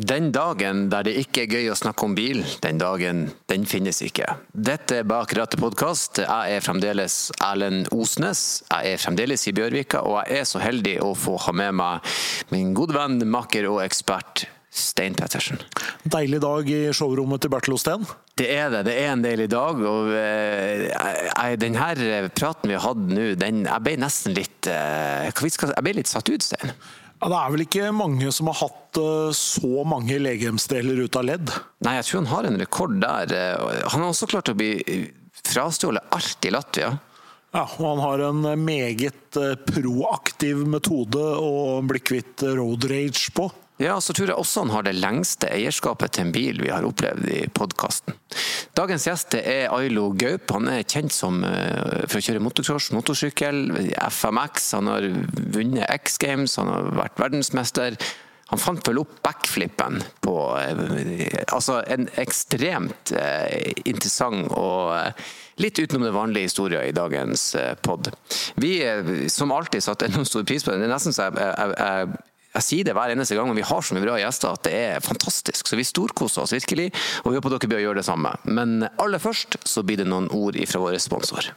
Den dagen der det ikke er gøy å snakke om bil, den dagen, den finnes ikke. Dette er Bak rattet podkast. Jeg er fremdeles Erlend Osnes. Jeg er fremdeles i Bjørvika, og jeg er så heldig å få ha med meg min gode venn, makker og ekspert Stein Pettersen. Deilig dag i showrommet til Bertil Osten. Det er det. Det er en deilig dag. og uh, Denne praten vi har hatt nå, den, jeg ble nesten litt uh, Jeg ble litt satt ut, Stein. Ja, det er vel ikke mange som har hatt uh, så mange legemsdeler ut av ledd? Nei, jeg tror han har en rekord der. Han har også klart å bli frastjålet alt i Latvia. Ja, og han har en meget proaktiv metode å bli kvitt road rage på. Ja, så tror jeg også han har det lengste eierskapet til en bil vi har opplevd i podkasten. Dagens gjest er Ailo Gaup. Han er kjent som, eh, for å kjøre motocross, motorsykkel, FMX. Han har vunnet X Games, han har vært verdensmester. Han fant vel opp backflippen på eh, Altså en ekstremt eh, interessant og litt utenom det vanlige historien i dagens pod. Vi som alltid satte enormt stor pris på den. Det er nesten så jeg, jeg, jeg jeg sier det hver eneste gang, men vi har så mye bra gjester at det er fantastisk. Så vi storkoser oss virkelig, og vi håper dere bør gjøre det samme. Men aller først så blir det noen ord fra vår sponsor.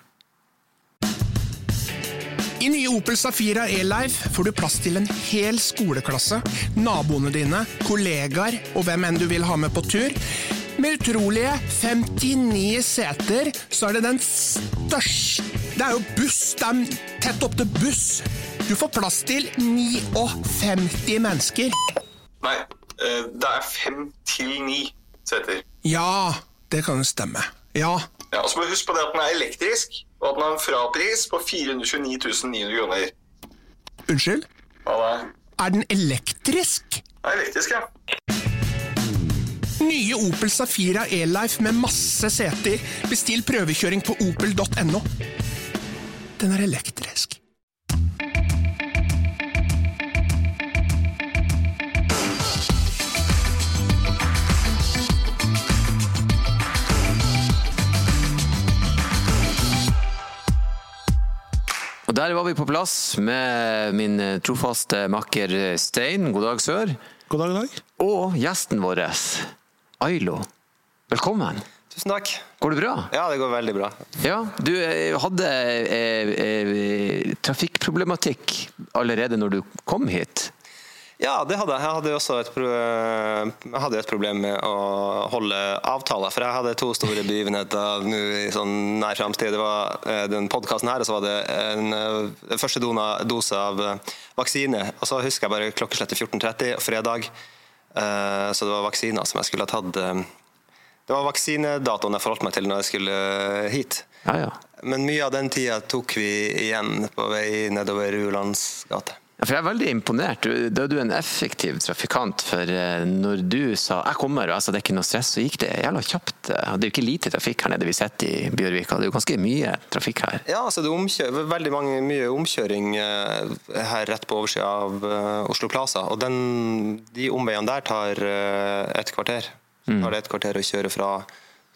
I nye Opel Safira E-Life får du plass til en hel skoleklasse, naboene dine, kollegaer og hvem enn du vil ha med på tur. Med utrolige 59 seter, så er det den største Det er jo buss! Det er tett opp til buss! Du får plass til 59 mennesker. Nei, eh, det er fem til ni seter. Ja, det kan jo stemme. Ja. ja og så må du huske på det at den er elektrisk, og at den har en frapris på 429 900 kroner. Unnskyld? Hva da? Er den elektrisk? Den er elektrisk, ja. Nye Opel Safira E-Life med masse seter. Bestill prøvekjøring på opel.no. Den er elektrisk. Og Der var vi på plass med min trofaste makker Stein. God dag, sør. God dag, dag. Og gjesten vår, Ailo. Velkommen. Tusen takk. Går det bra? Ja, det går veldig bra. Ja, Du eh, hadde eh, eh, trafikkproblematikk allerede når du kom hit? Ja, det hadde jeg. Jeg hadde også et, jeg hadde et problem med å holde avtaler. For jeg hadde to store begivenheter nå i sånn nær framtid. Det var eh, den podkasten her, og så var det en, en første dose av vaksine. Og så husker jeg bare klokkeslettet 14.30 fredag. Eh, så det var vaksiner som jeg skulle ha tatt. Eh, det var vaksinedatoen jeg forholdt meg til når jeg skulle hit. Ja, ja. Men mye av den tida tok vi igjen på vei nedover Rulands gate. Ja, for Jeg er veldig imponert. Da er du en effektiv trafikant. For eh, når du sa 'jeg kommer', altså det er ikke noe stress, så gikk det jævla kjapt. Det er jo ikke lite trafikk her nede vi sitter i Bjørvika. Det er jo ganske mye trafikk her. Ja, altså det er veldig mange, mye omkjøring eh, her rett på oversida av eh, Oslo Plaza. Og den, de omveiene der tar et kvarter. Så tar det et kvarter å kjøre fra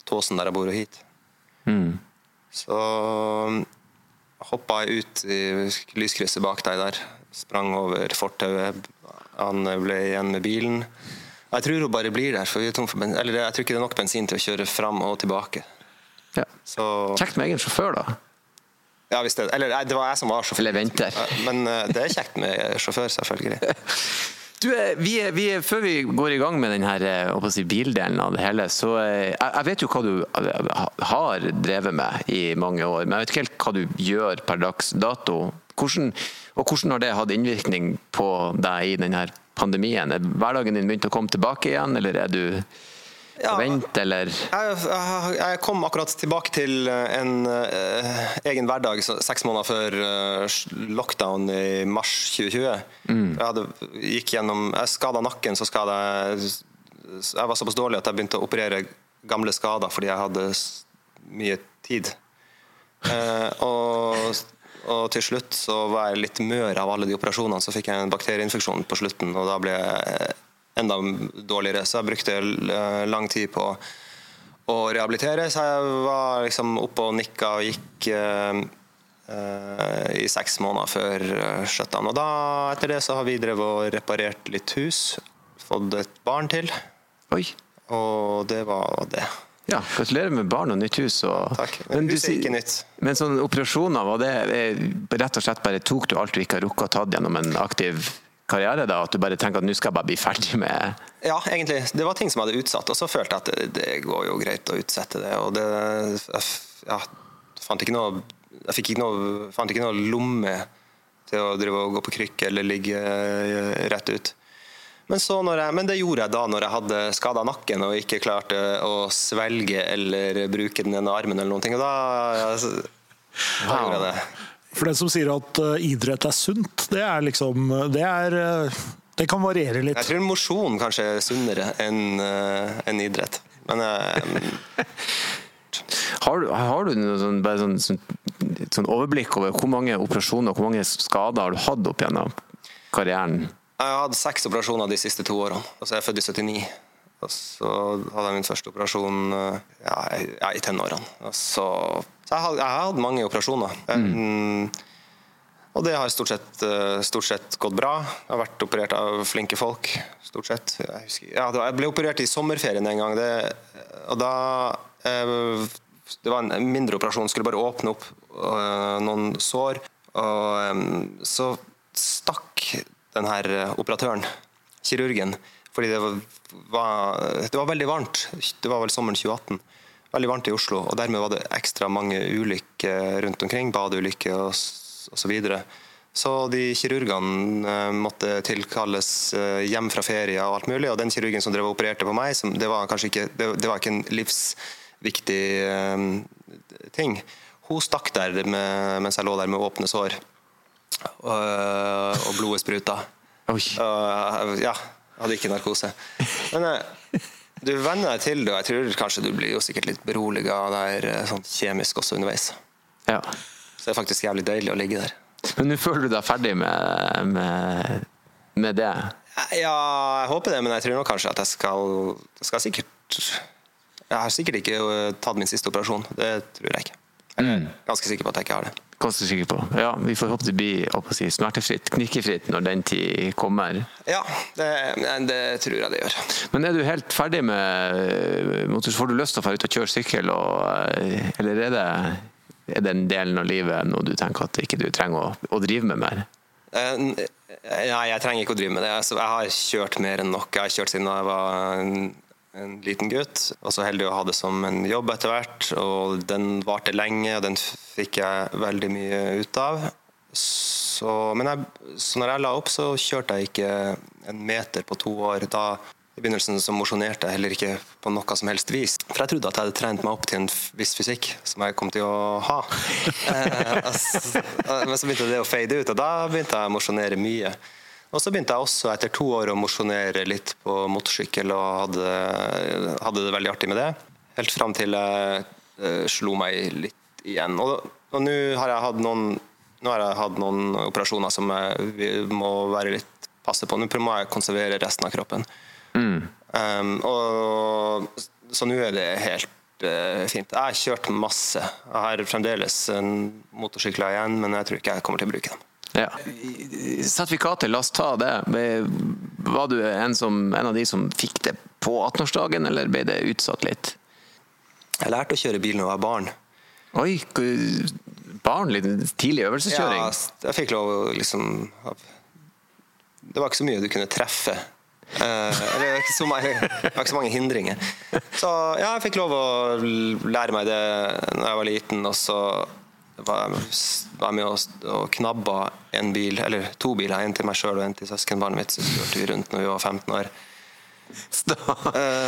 Tåsen, der jeg bor, og hit. Mm. Så hoppa jeg ut i lyskrysset bak deg der sprang over fortauet. Han ble igjen med bilen. Jeg tror hun bare blir der, for vi er tom for bensin. Eller jeg tror ikke det er nok bensin til å kjøre fram og tilbake. Ja. Så... Kjekt med egen sjåfør, da. Ja, hvis det, eller det var jeg som var sjåfør. Eller venter. Men eh, det er kjekt med sjåfør, selvfølgelig. Du, eh, vi, vi, Før vi går i gang med denne si, bildelen av det hele, så eh, jeg, jeg, vet jo hva du har drevet med i mange år, men jeg vet ikke helt hva du gjør per dags dato. Hvordan, og hvordan har det hatt innvirkning på deg i denne pandemien? Er hverdagen din begynt å komme tilbake igjen, eller er du ja, vent, eller? Jeg, jeg, kom akkurat tilbake til en uh, egen hverdag seks måneder før uh, lockdown i mars 2020. Mm. Jeg hadde, gikk gjennom, jeg skada nakken, så skada jeg Jeg var såpass dårlig at jeg begynte å operere gamle skader fordi jeg hadde mye tid. Uh, og og til slutt så var jeg litt mør av alle de operasjonene. Så fikk jeg en bakterieinfeksjon på slutten, og da ble jeg enda dårligere. Så jeg brukte eh, lang tid på å rehabilitere. Så jeg var liksom oppe og nikka og gikk uh, uh, i seks måneder før shutdown. Og da, etter det så har vi drevet og reparert litt hus. fått et barn til, Oi. og det var det. Ja, gratulerer med barn og nytt hus. Og... Takk. Men, Men huset er ikke nytt. men sånne operasjoner, var det eh, rett og slett bare tok du alt du ikke har rukket å ta gjennom en aktiv karriere? da, At du bare tenker at nå skal jeg bare bli ferdig med Ja, egentlig. Det var ting som jeg hadde utsatt, og så følte jeg at det, det går jo greit å utsette det. Og det Jeg ja, fant ikke noe Jeg fikk ikke noe, fant ikke noe lomme til å drive og gå på krykke eller ligge eh, rett ut. Men, jeg, men det gjorde jeg da når jeg hadde skada nakken og ikke klarte å svelge eller bruke den ene armen eller noen ting. Og da, da gjorde jeg det. For den som sier at eh, idrett er sunt, det er liksom Det, er, eh, det kan variere litt. Jeg tror mosjon kanskje er sunnere enn en idrett. Men eh, Har du, har du sånn, bare sånn, sånn, sånn overblikk over hvor mange operasjoner og hvor mange skader har du hatt opp gjennom karrieren? Jeg har hatt seks operasjoner de siste to årene. Altså jeg er født i 79. Og så hadde jeg min første operasjon eh, ja, i- ja, i tenårene. Og så, så jeg, har, jeg har hatt mange operasjoner. Mm. Og det har stort sett, eh, stort sett gått bra. Jeg har vært operert av flinke folk. Stort sett. Jeg, husker, ja, jeg ble operert i sommerferien en gang. Det, og da eh, Det var en mindre operasjon. Skulle bare åpne opp eh, noen sår. Og så stakk den her operatøren, kirurgen, fordi det var, var, det var veldig varmt. Det var vel sommeren 2018. Veldig varmt i Oslo, og dermed var det ekstra mange ulykker rundt omkring. Badeulykker og, s- så videre. Så de kirurgene eh, måtte tilkalles eh, hjem fra ferie og alt mulig. Og den kirurgen som drev og opererte på meg, det var kanskje ikke, det, var ikke en livsviktig eh, ting. Hun stakk der med, mens jeg lå der med åpne sår. Og, og blodet spruta. Og, ja, jeg hadde ikke narkose. Men eh, du venner deg til det, og jeg tror kanskje du blir jo sikkert litt beroliga av det her sånn kjemisk også underveis. Ja. Så det er faktisk jævlig deilig å ligge der. Men nå føler du deg ferdig med, med, med det? Ja, jeg håper det, men jeg tror nok kanskje at jeg skal, skal sikkert Jeg har sikkert ikke eh, tatt min siste operasjon. Det tror jeg ikke. Jeg er ganske sikker på at jeg ikke har det. Ganske sikker på. Ja, Vi får håpe det blir si, smertefritt, knirkefritt når den tid kommer. Ja, det, det tror jeg det gjør. Men er du helt ferdig med eh, motor? Får du lyst til å dra ut og kjøre sykkel, og, eh, eller er det, er den delen av livet noe du tenker at ikke du trenger å, å drive med mer? Eh, Nei, jeg trenger ikke å drive med det. Altså, jeg har kjørt mer enn nok. Jeg har kjørt siden jeg var en, en liten gutt. Og så heldig å ha det som en jobb etter hvert. Og den varte lenge, og den fikk jeg veldig mye ut av. Så, men jeg, så når jeg la opp, så kjørte jeg ikke en meter på to år. Da, I begynnelsen så mosjonerte jeg heller ikke på noe som helst vis. For jeg trodde at jeg hadde trent meg opp til en viss fysikk, som jeg kom til å ha. Eh, altså, men så begynte det å fade ut, og da begynte jeg å mosjonere mye. Og så begynte jeg også etter to år å mosjonere litt på motorsykkel, og hadde, hadde det veldig artig med det. Helt fram til jeg uh, slo meg litt igjen. Og, og nå har jeg hatt noen jeg hatt noen operasjoner som jeg vi- må være litt passe på. Nå må jeg konservere resten av kroppen. Um, og, så nå er det helt uh, fint. Jeg har kjørt masse. Jeg har fremdeles en motorsykler igjen, men jeg tror ikke jeg kommer til å bruke dem. Ja. Sertifikatet, la oss ta det. Var du en, som, en av de som fikk det på 18-årsdagen, eller ble det utsatt litt? Jeg lærte å kjøre bil da jeg var barn. Oi, barn, litt tidlig øvelseskjøring? Ja, jeg fikk lov å liksom Det var ikke så mye du kunne treffe. Eh, det var ikke så mange, ikke så mange hindringer. Så ja, jeg fikk lov å lære meg det da jeg var liten, og så var med og, knabba en bil, eller to biler, en til meg sjøl og en til søskenbarnet mitt, så kjørte vi rundt når vi var 15 år.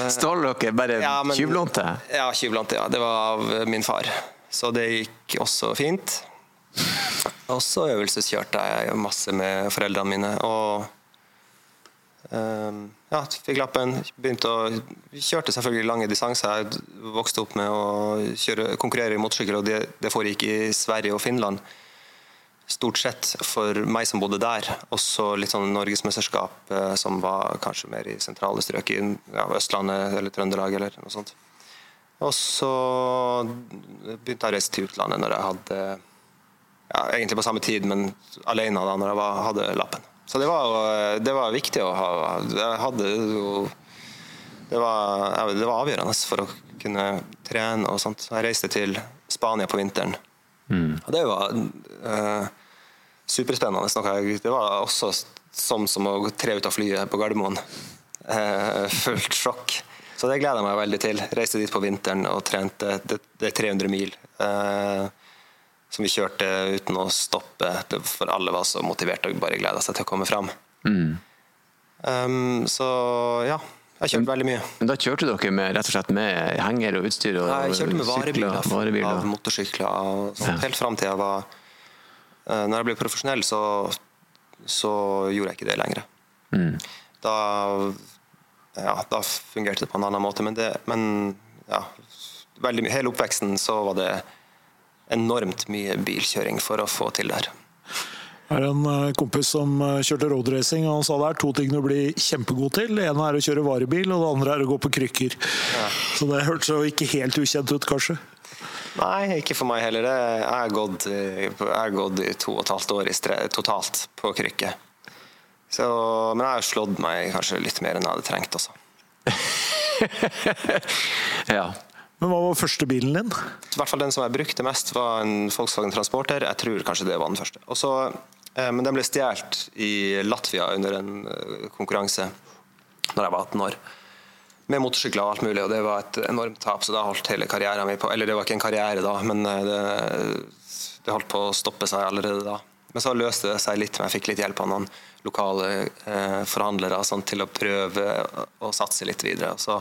Stjal dere bare Ja, tjuvlånte? Ja, tjuvlånte, ja. Det var av min far. Så det gikk også fint. Og så øvelseskjørte jeg masse med foreldrene mine. Og ja, fikk lappen. Begynte å Kjørte selvfølgelig lange distanser. Jeg vokste opp med å kjøre, konkurrere i motorsykkel, og det, det foregikk i Sverige og Finland. Stort sett for meg som bodde der. Også litt sånn norgesmesterskap eh, som var kanskje mer i sentrale strøk, i ja, Østlandet eller Trøndelag eller noe sånt. Og så begynte jeg å reise til utlandet når jeg hadde ja, Egentlig på samme tid, men alene da når jeg var, hadde lappen. Så det var, det var viktig å ha Jeg hadde jo det var, det var avgjørende for å kunne trene og sånt. Jeg reiste til Spania på vinteren. Og det var eh, superspennende. Jeg, det var også som, som å tre ut av flyet på Gardermoen. Eh, fullt sjokk. Så det gleder jeg meg veldig til. Reiste dit på vinteren og trente. Det, det er 300 mil. eh, som vi kjørte uten å stoppe, for alle var så motiverte og bare gleda seg til å komme fram. Um, så ja, jeg har kjørt veldig mye. Men da kjørte dere med, rett og slett med henger og utstyr? Og Jeg kjørte med varebiler, sykler, varebiler. av motorsykler og sånt, Ja. helt fram til jeg var uh, Når jeg ble profesjonell, så, så gjorde jeg ikke det lenger. Mm. Da, ja, da fungerte det på en annen måte, men, det, men ja, veldig, mye- hele oppveksten så var det enormt mye bilkjøring for å få til det her. Jeg har en eh, kompis som eh, kjørte roadracing, og han sa det er to ting du blir kjempegod til. Det ene er å kjøre varebil, og det andre er å gå på krykker. Så det hørtes jo ikke helt ukjent ut, kanskje. Nei, ikke for meg heller. Jeg har gått, har gått i to og et halvt år i stre, totalt på krykke. Så, men jeg har slått meg kanskje litt mer enn jeg hadde trengt også. Ja. Men hva var første bilen din? I hvert fall den som jeg brukte mest, var en Volkswagen Transporter. Jeg tror kanskje det var den første. Også, eh, men den ble stjålet i Latvia under en eh, konkurranse da jeg var 18 år. Med motorsykler og alt mulig, og det var et enormt tap, så da holdt hele karrieren min på Eller det var ikke en karriere da, men eh, det, det holdt på å stoppe seg allerede da. Men så løste det seg litt, men jeg fikk litt hjelp av noen lokale eh, forhandlere sånn, til å prøve å, satse litt videre. Og så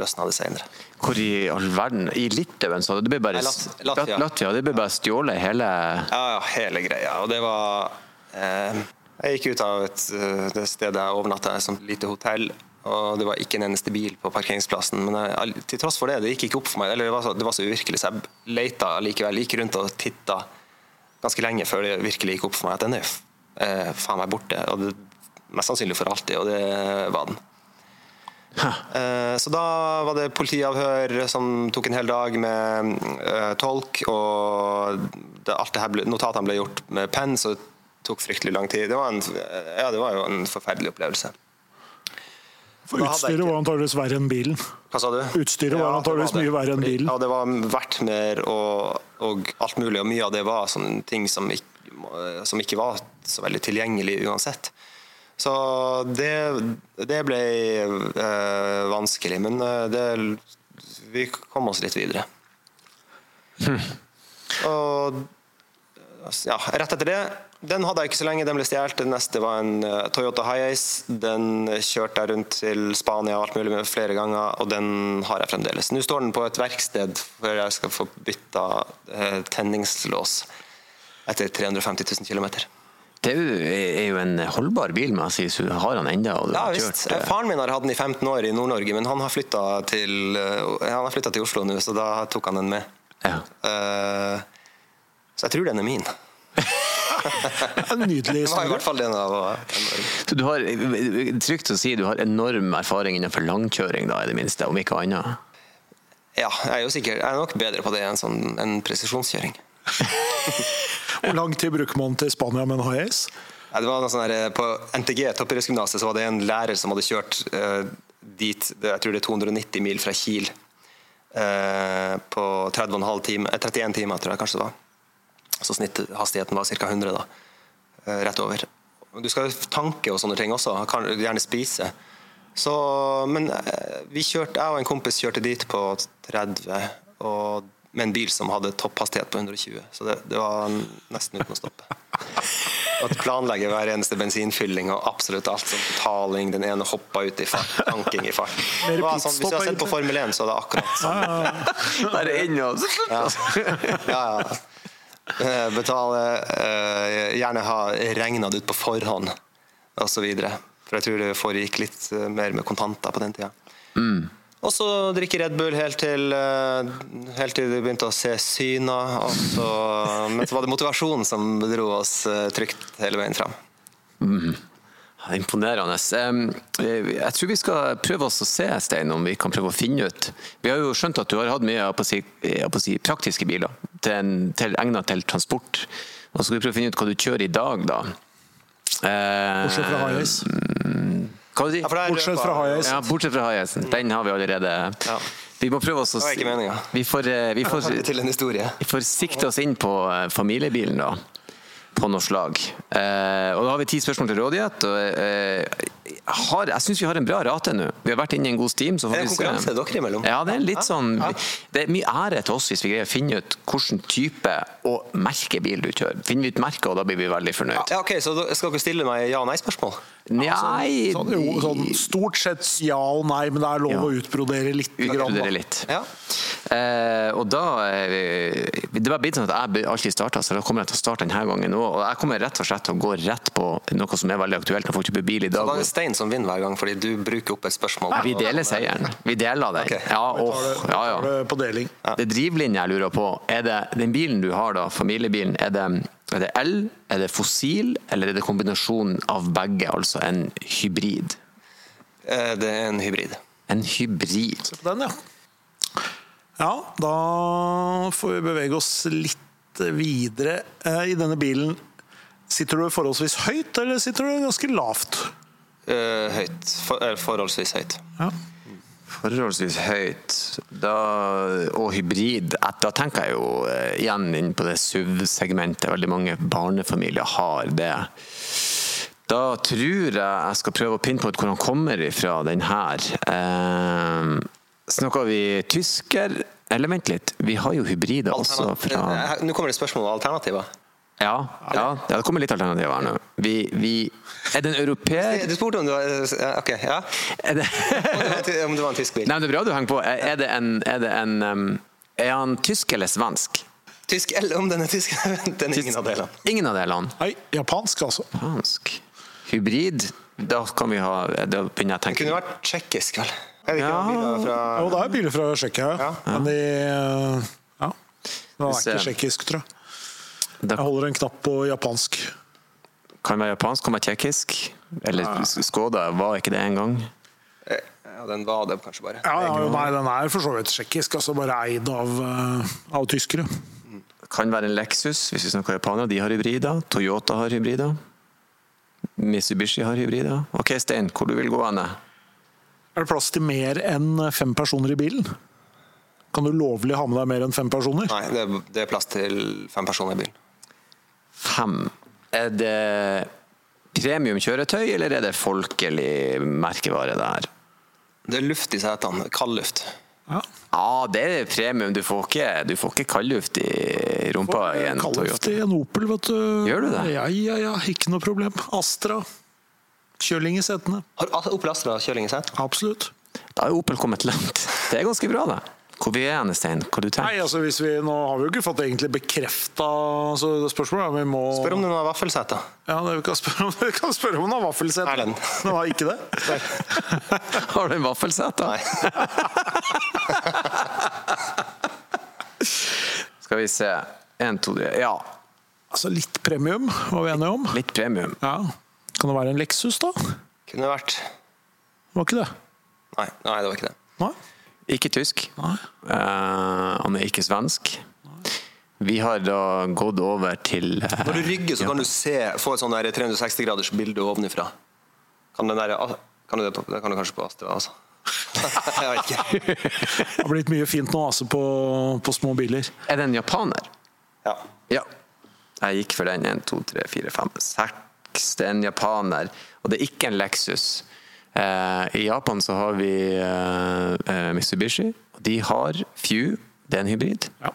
løsna det senere. Hvor i all verden I Litauen, du? Det ble bare, Nei, Lat- Latvia. Latvia. Det ble bare stjålet hele Ja, ja, hele greia. Og det var eh, Jeg gikk ut av et, eh, det stedet jeg overnatta, et sånt lite hotell, og det var ikke en eneste bil på parkeringsplassen. Men jeg, til tross for det, det gikk ikke opp for meg. Eller det var så, det var så uvirkelig, så jeg leita likevel. Gikk rundt og titta ganske lenge før det virkelig gikk opp for meg at den er eh, faen meg borte. Og det, mest sannsynlig for alltid, og det var den. Eh, Så da var det politiavhør som tok en hel dag med eh, tolk, og det, alt det her ble, notatene ble gjort med penn, så det tok fryktelig lang tid. Det var, en, ja, det var jo en forferdelig opplevelse. For utstyret ikke- var antageligvis verre enn bilen. Hva sa du? Utstyret var det antageligvis mye verre enn bilen. Ja, det var verdt mer og, og alt mulig, og mye av det var sånne ting som ikke, som ikke var så veldig tilgjengelig uansett. Så det, det ble eh, vanskelig, men eh, det, vi kom oss litt videre. Og ja, rett etter det Den hadde jeg ikke så lenge, den ble stjålet. Den neste var en eh, Toyota Highace. Den kjørte jeg rundt til Spania og alt mulig med flere ganger, og den har jeg fremdeles. Nå står den på et verksted før jeg skal få bytta eh, tenningslås etter 350 000 km. Det er jo, en holdbar bil, må jeg si. Så har han enda og Ja har visst. kjørt eh, Faren min har hatt den i 15 år i Nord-Norge, men han har flytta til, eh, han har flyttet til Oslo nå, så da tok han den med. Ja. Uh, så jeg tror den er min. En nydelig historie. hvert fall den. Så du har, trygt å si, du har enorm erfaring innenfor langkjøring, da, i det minste, om ikke annet? Ja, jeg er jo sikker, jeg er nok bedre på det enn sånn, en presisjonskjøring. Hvor lang tid bruker man til Spania med en HS? Ja, det var noe sånn her, på NTG, så var det en lærer som hadde kjørt uh, dit Jeg tror det er 290 mil fra Kiel uh, på 30,5 time, eh, 31 timer, tror jeg kanskje det var. Så snitthastigheten var ca. 100, da. uh, rett over. Du skal tanke og sånne ting også. Kan gjerne spise. Så, men eh, vi kjørte, jeg og en kompis kjørte dit på 30, og med en bil som hadde topphastighet på 120. Så det, det var nesten uten å stoppe. At planlegge hver eneste bensinfylling og absolutt alt. Som betaling, den ene hoppa ut i fart, tanking i fart. Det var sånn, hvis du har sett på. Formel 1, så er det akkurat sånn. Bare er ennå Ja, ja. ja. Eh, Betale eh, Gjerne ha regna det ut på forhånd, osv. For jeg tror det foregikk litt eh, mer med kontanter på den tida. Og så drikke Red Bull helt til, eh, helt til vi begynte å se syner. Og så, men så var det motivasjonen som dro oss eh, trygt hele veien fram. Mm. Imponerende. Eh, Jeg tror vi skal prøve oss å se, Stein, om vi kan prøve å finne ut Vi har jo skjønt at du har hatt mye jeg på å si, jeg på å si, praktiske biler til, til, egnet til transport. Og så skal vi prøve å finne ut hva du kjører i dag, da. Eh, Bortsett fra Hayes. Hva du sier Ja, for det er Bortsett fra haiheisen. Ja, bortsett fra haiheisen. Den har vi allerede. Ja. Vi må prøve oss å Det var ikke. Vi får, eh, vi får, en vi får sikte oss inn på eh, familiebilen, da. På noe slag. Eh, og da har vi ti spørsmål til rådighet. Og, eh, har, jeg syns vi har en bra rate nå. Vi har vært inne i en god steam. Så får Er det vi se. konkurranse dere imellom? Ja, det er litt sånn Det er mye ære til oss hvis vi greier å finne ut hvilken type og merke bil du kjører. Finner vi ut merket, og da blir vi veldig fornøyd. Ja, ok, Så skal dere stille meg ja- og nei-spørsmål? Nei Sånn, jo, sånn, stort sett ja og nei, men det er lov Ja. å utbrodere litt. Utbrodere litt. Ja. Eh, og da eh, Det var blitt sånn at jeg alltid starta, så da kommer jeg til å starte denne gangen òg. Og jeg kommer rett og slett til å gå rett på noe som er veldig aktuelt når folk kjøper bil i dag. Så da er det Stein som vinner hver gang, fordi du bruker opp et spørsmål. Vi deler seieren. Vi deler den. Okay. Ja, åh, ja, ja. Tar det På deling. Det drivlinja jeg lurer på, er det den bilen du har da, familiebilen, er det, er det el, er det fossil, eller er det kombinasjonen av begge, altså en hybrid? Eh, Det er en hybrid. En hybrid. Se på den, ja. Ja, da får vi bevege oss litt videre. Eh, I denne bilen, sitter du forholdsvis høyt, eller sitter du ganske lavt? Eh, Høyt. For, forholdsvis høyt. Ja. Forholdsvis høyt, da, og hybrid. Da tenker jeg jo eh, igjen inn på det SUV-segmentet. Veldig mange barnefamilier har det. Da tror jeg jeg skal prøve å pinpointe hvor han kommer ifra, den her. Eh, snakker vi tysker? Eller vent litt, vi har jo hybrider også fra Eh, Nå kommer det spørsmål om alternativer. Ja, ja, det kommer litt alternativer her nå. Vi, vi Er det en europeer? Du spurte om du var Ok, ja. Er det Om det var en tysk bil. Nei, men det er bra du henger på. Er er det en, er det en Er han tysk eller svensk? Tysk, eller om den er tysk. Den er ingen av delene. Ingen av delene. Nei, japansk, altså. Japansk. Hybrid. Da kan vi ha Da begynner jeg å Det kunne vært tsjekkisk, vel? Er det ikke Ja. biler fra Jo, det er biler fra Tsjekkia, ja. men de Ja. Det er ikke tsjekkisk, tror jeg. Jeg holder en knapp på japansk. kan være japansk, kan være tsjekkisk. Eller Skoda var ikke det engang. gang? Ja, den var det kanskje bare. Ja, ja, nei, den er for så vidt tsjekkisk, altså bare eid av, eh, av tyskere. Kan være en Lexus, hvis vi snakker japaner. De har hybrider. Toyota har hybrider. Mitsubishi har hybrider. Ok, Stein, hvor du vil gå hen? Er det plass til mer enn fem personer i bilen? Kan du lovlig ha med deg mer enn fem personer? Nei, det er, det er plass til fem personer i bilen. Fem. Er det premium kjøretøy, eller er det folkelig merkevare der? Det er luft i setene. Kaldluft. Ja. Ja, det er premium. Du får ikke, du får ikke kaldluft i rumpa i en Kaldluft Toyota. i en Opel, vet du. Gjør du det? Ja, ja, ja. Ikke noe problem. Astra. Kjøling i setene. Har har Opel Astra kjøling i setene? Absolutt. Da har Opel kommet langt. Det er ganske bra, det. Hvor vi er hen, Stein? Hva du Nei, altså hvis vi, Nå har vi jo ikke fått egentlig bekrefta altså, Spørsmålet vi må Spør om den har noen vaffelseter. Ja, det, vi, kan spørre om, vi kan spørre om den har vaffelsett. Er Den har ikke det? Har du en vaffelsete? Nei. Skal vi se. En, to, tre. Ja, Altså Litt premium, var vi enige om? litt premium. Ja. Kan det være en Lexus, da? Kunne vært Var ikke det? Nei, nei, det var ikke det. Nei? Ikke tysk. Nei. Eh, han er ikke svensk. Vi har da gått over til uh, Når du rygger, så ja. kan du se, få et sånn 360 graders bilde ovenifra. Kan den der, kan du det, på, det kan du kanskje på Astra, altså. Jeg vet ikke. Det har blitt mye fint nå altså på, på små biler. Er det en japaner? Ja. Ja. Jeg gikk for den. 1, 2, 3, 4, 5, 6. Det er en japaner. Og det er ikke en Lexus. Eh, I Japan så har vi eh, eh, Mitsubishi. De har Few. Det er en hybrid. Ja.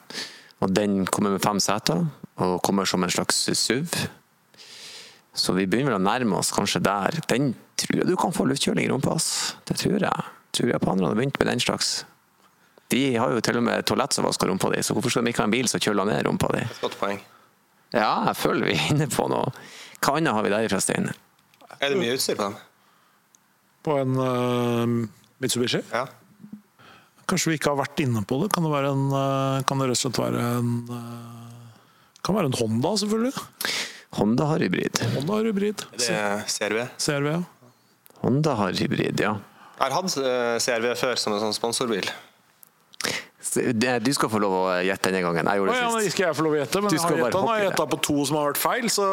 Og den kommer med fem seter, og kommer som en slags SUV. Så vi begynner vel å nærme oss kanskje der. Den tror jeg du kan få luftkjøling i rumpa. Det tror jeg. Tror japanerne har begynt med den slags. De har jo til og med toalett som vasker rumpa di, så hvorfor skal de ikke ha en bil som kjøler ned rumpa di? Godt poeng. Ja, jeg føler vi er inne på noe. Hva annet har vi derifra, Stein? Er det mye utstyr på dem? På en uh, Mitsubishi. Ja. Kanskje vi ikke har vært inne på det. Kan det, være en, uh, kan det rett og slett være en uh, Kan være en Honda, selvfølgelig. Honda har hybrid. Honda har hybrid. Det er CRV. CRV. ja. Honda har hybrid, ja. Jeg har hatt CRV før som en sånn sponsorbil. Du skal få lov å gjette denne gangen. Jeg gjorde det men ja, skal jeg få lov å gjette? Men Du jeg skal har jeg gjetta på to som har vært feil, så,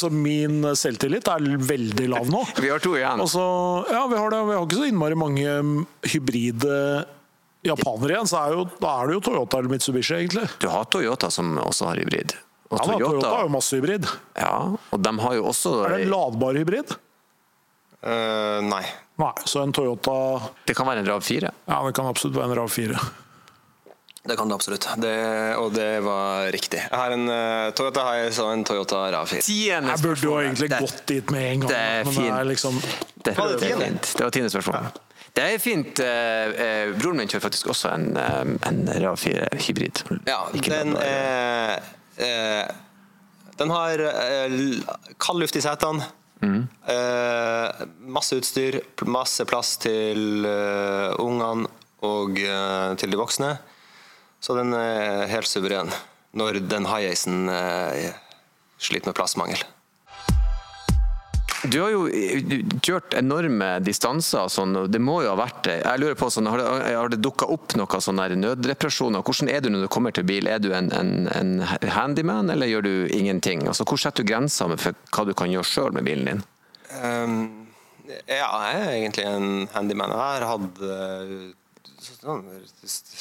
så min selvtillit er veldig lav nå. Vi har to igjen. Også, ja, vi har det. Vi har ikke så innmari mange mm, hybride japanere igjen, så er jo, da er det jo Toyota eller Mitsubishi, egentlig. Du har Toyota som også har hybrid. Og Ja, Toyota, Toyota har jo masse hybrid. ja, og de har jo også Er det en ladbar hybrid? Uh, nei. Nei, så en Toyota Det kan være en Rav 4. Ja, det kan absolutt være en RAV4. Det kan du absolutt. Det, og det var riktig. Jeg har en uh, Toyota Hiace og en Toyota RAV4. Tiende Jeg burde jo egentlig Det- gått dit med en gang. det er fint. det liksom Det, Var det tiende? var tiende spørsmål. Det er fint. Eh, eh, broren min kjører faktisk også en, en Rav 4 hybrid. Ja, Ikke den er eh, Den har eh, kald luft i setene. Eh, masse utstyr, masse plass til ungene og til de voksne. Så den er helt suveren når den high-acen eh, sliter med plassmangel. Du har jo eh, kjørt enorme distanser. Sånn, det må jo ha vært det. Jeg lurer på, sånn, Har det, har det dukka opp noen sånne her nødreparasjoner? Hvordan er du når du kommer til bil? Er du en, en, en handyman, eller gjør du ingenting? Altså, Hvor setter du grenser for hva du kan gjøre sjøl med bilen din? Um, ja, jeg er egentlig en handyman. Jeg har hatt eh, sånne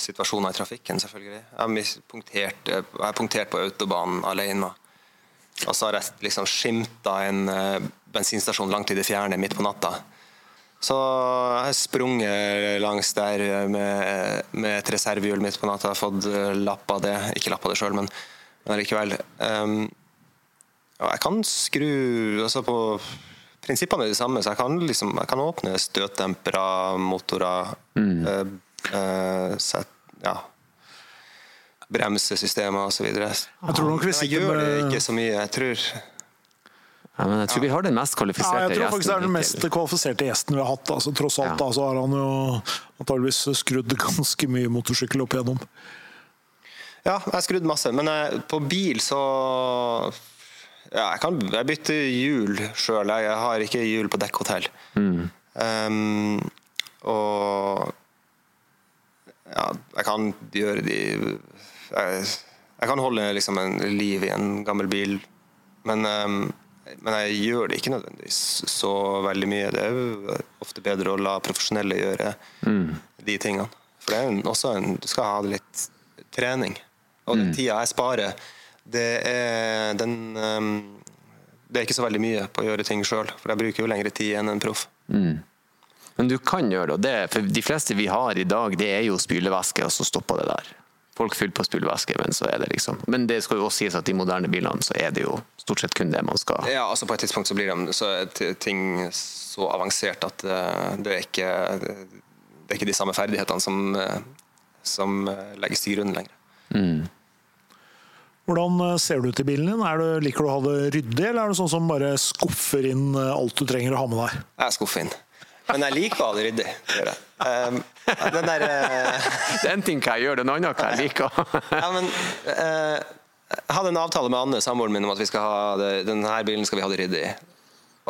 situasjoner i trafikken, selvfølgelig. Jeg har, punktert, jeg har punktert på autobanen alene. Og så har jeg liksom skimta en eh, bensinstasjon langt i det fjerne midt på natta. Så jeg har sprunget langs der med, med et reservehjul midt på natta. Fått eh, lappa det. Ikke lappa det sjøl, men, men likevel. Um, og jeg kan skru altså på Prinsippene er de samme, så jeg kan, liksom, jeg kan åpne støtdempere, motorer eh, eh, set, ja, Bremsesystemer osv. Jeg tror nok vi Jeg gjør det ikke så mye. Jeg tror Ja, men jeg tror vi har den mest ja, kvalifiserte jeg tror faktisk det er den mest kvalifiserte gjesten vi har hatt. Altså, tross alt Ja. da, så har han jo antageligvis skrudd ganske mye motorsykkel opp igjennom. Ja, jeg har skrudd masse, men jeg, på bil så ja, jeg, kan, jeg bytter hjul sjøl. Jeg har ikke hjul på dekkhotell. Um, og ja, jeg kan gjøre de Jeg, jeg kan holde liksom en liv i en gammel bil, men, um, men jeg gjør det ikke nødvendigvis så veldig mye. Det er ofte bedre å la profesjonelle gjøre de tingene. For det er jo også en, du skal ha litt trening. Og den tida jeg sparer, det er den um, Det er ikke så veldig mye på å gjøre ting sjøl, for jeg bruker jo lengre tid enn en proff. Men du kan gjøre det. og det. For de fleste vi har i dag, det er jo spylevæske, og så stopper det der. Folk fyller på spylevæske, men så er det liksom Men det skal jo også sies at i moderne bilene så er det jo stort sett kun det man skal Ja, altså På et tidspunkt så blir de, så ting så avansert at eh, det er ikke det er ikke de samme ferdighetene som, eh, som eh, legges til grunn lenger. Hvordan eh, ser du til bilen din? Er det, liker du å ha det ryddig, eller er det sånn som bare skuffer inn alt du trenger å ha med deg? Jeg skuffer inn. Men jeg liker å ha det ryddig. det. Um, den der uh... Det er en ting hva jeg gjør, den andre hva jeg liker. Ja, men uh, Jeg hadde en avtale med Anne, samboeren min, om at vi skal ha det, denne bilen skal vi ha det ryddig i.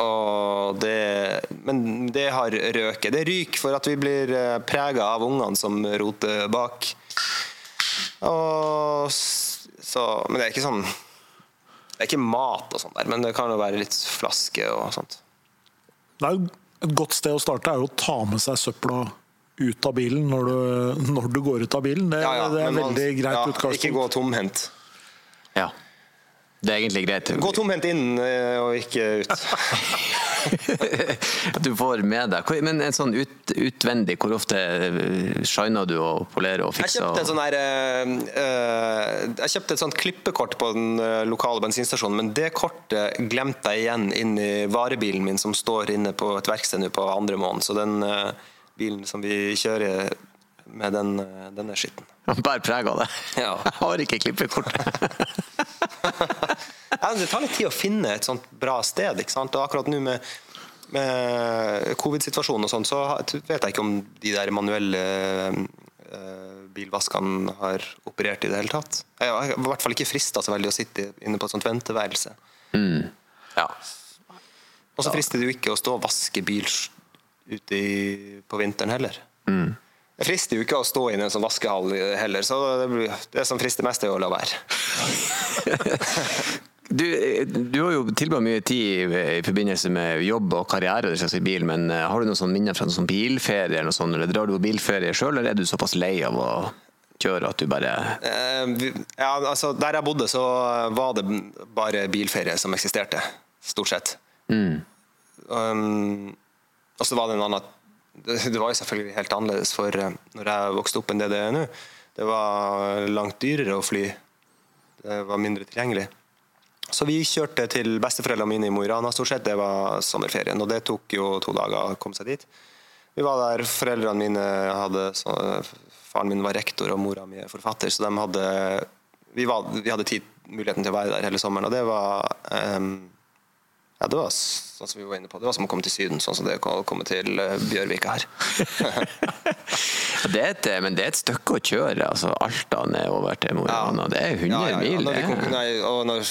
Og det, men det har røket. Det ryker for at vi blir prega av ungene som roter bak. Og så, men det er ikke sånn Det er ikke mat og sånt der, men det kan jo være litt flaske og sånt. Det er jo et godt sted å starte er jo å ta med seg søpla ut av bilen når du, når du går ut av bilen. Det, Ja, ja, det er man- veldig greit ja, utgangspunkt. Ikke gå tomhendt. Ja. Det er egentlig greit. Gå tomhendt inn eh, og ikke ut. At du får med deg Men en sånn ut, utvendig, hvor ofte eh, shiner du og polerer og fikser? Jeg kjøpte, en sånn her, eh, jeg kjøpte et sånt klippekort på den lokale bensinstasjonen, men det kortet glemte jeg igjen inn i varebilen min som står inne på et verksted nå på andre måned. Så den bilen som vi kjører med, den, den er skitten. Bærer preg av det. Ja. Jeg har ikke klippekort. Det tar litt tid å finne et sånt bra sted. ikke sant? Og akkurat nå med, med covid-situasjonen og sånn, så vet jeg ikke om de der manuelle eh, bilvaskene har operert i det hele tatt. Jeg har i hvert fall ikke frista så veldig å sitte inne på et sånt venteværelse. Ja. Og så frister det jo ikke å stå og vaske bil ute i, på vinteren heller. Det frister jo ikke å stå inne i en sånn vaskehall heller, så det, blir, det som frister mest, er å la være. Du, du, har jo tilbrakt mye tid i forbindelse med jobb og karriere i bil, men eh, har du noen sånne minner fra noen sånn bilferie eller sånt, eller drar du på bilferie sjøl, eller er du såpass lei av å kjøre at du bare eh, Ja, altså Der jeg bodde, så var det bare bilferie som eksisterte, stort sett. Mm. Um, og så var det en annen det, var jo selvfølgelig helt annerledes for eh, når jeg vokste opp enn det det er nå. Det var langt dyrere å fly. Det var mindre tilgjengelig. Så vi kjørte til besteforeldrene mine i Mo i Rana stort sett. Det var sommerferien, og det tok jo to dager å komme seg dit. Vi var der, Foreldrene mine hadde så, Faren min var rektor og mora mi er forfatter, så de hadde vi, var, vi hadde tid, muligheten til å være der hele sommeren, og det var um, ja, det var sånn som vi var inne på. Det var som å komme til Syden, sånn som det å komme til uh, Bjørvika her. det et, men det er et stykke å kjøre. altså Alta nedover til Mo i Rana. Det er 100 ja, ja, mil. Når vi, nei, og når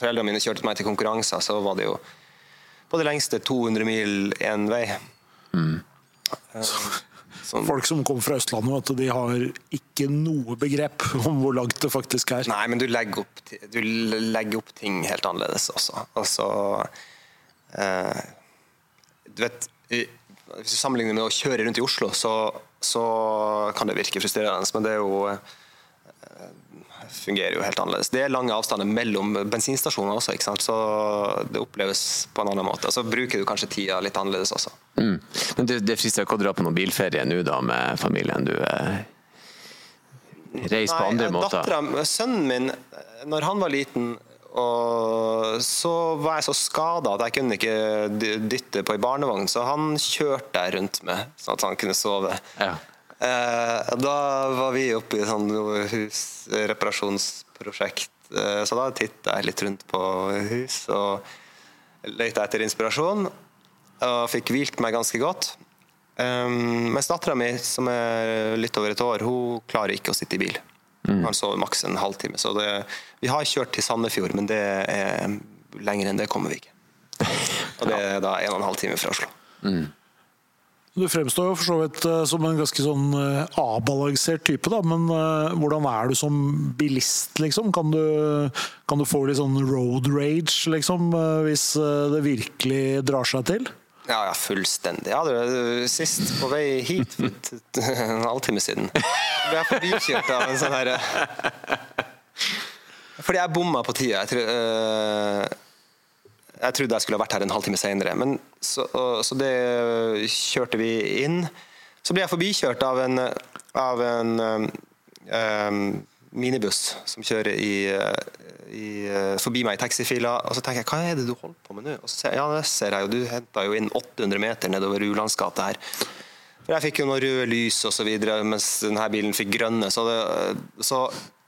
foreldrene mine kjørte meg til konkurranser, så var det jo på det lengste 200 mil én vei. Mm. Sånn. Folk som kommer fra Østlandet, de har ikke noe begrep om hvor langt det faktisk er. Nei, men du legger opp, du legger opp ting helt annerledes også. Altså, eh, du vet, Hvis du sammenligner med å kjøre rundt i Oslo, så, så kan det virke frustrerende, men det er jo fungerer jo helt annerledes. Det er lange avstander mellom bensinstasjoner også, ikke sant? så det oppleves på en annen måte. Så bruker du kanskje tida litt annerledes også. Mm. Men det, det frister ikke å dra på noen bilferie nå da med familien? Du eh, reiser på andre måter? Datteren, sønnen min, når han var liten og så var jeg så skada at jeg kunne ikke dytte på ei barnevogn, så han kjørte jeg rundt med, sånn at han kunne sove. Ja. Eh, da var vi oppe i sånn husreparasjonsprosjekt, eh, så da titta jeg litt rundt på hus og leita etter inspirasjon. Og fikk hvilt meg ganske godt. Mens dattera mi, som er litt over et år, hun klarer ikke å sitte i bil. Mm. Han sover maks en halvtime. Så det, vi har kjørt til Sandefjord, men det er lenger enn det kommer vi ikke. Og det er da en og en halv time fra Oslo. Mm. Du fremstår jo for så vidt eh, som en ganske sånn eh, avbalansert type, da. Men uh, hvordan er du som bilist, liksom? Kan du, kan du få litt sånn road rage, liksom? Hvis det virkelig drar seg til? Ja, ja, fullstendig. Ja, du er sist på vei hit for en halvtime siden. Ble jeg forbikjørt av en sånn herre Fordi jeg bomma på tida. Jeg tror, uh, jeg trodde jeg skulle ha vært her en halvtime senere. så, så, det kjørte vi inn. Så ble jeg forbikjørt av en, av en um, minibuss som kjører i, i, forbi meg i taxifila. Og så tenker jeg hva er det du holder på med nå? Og så ser ja, det ser jeg jo, du henta jo inn 800 meter nedover Ulands gate her. For jeg fikk jo noen røde lys videre, mens denne bilen fikk grønne. Så, det, så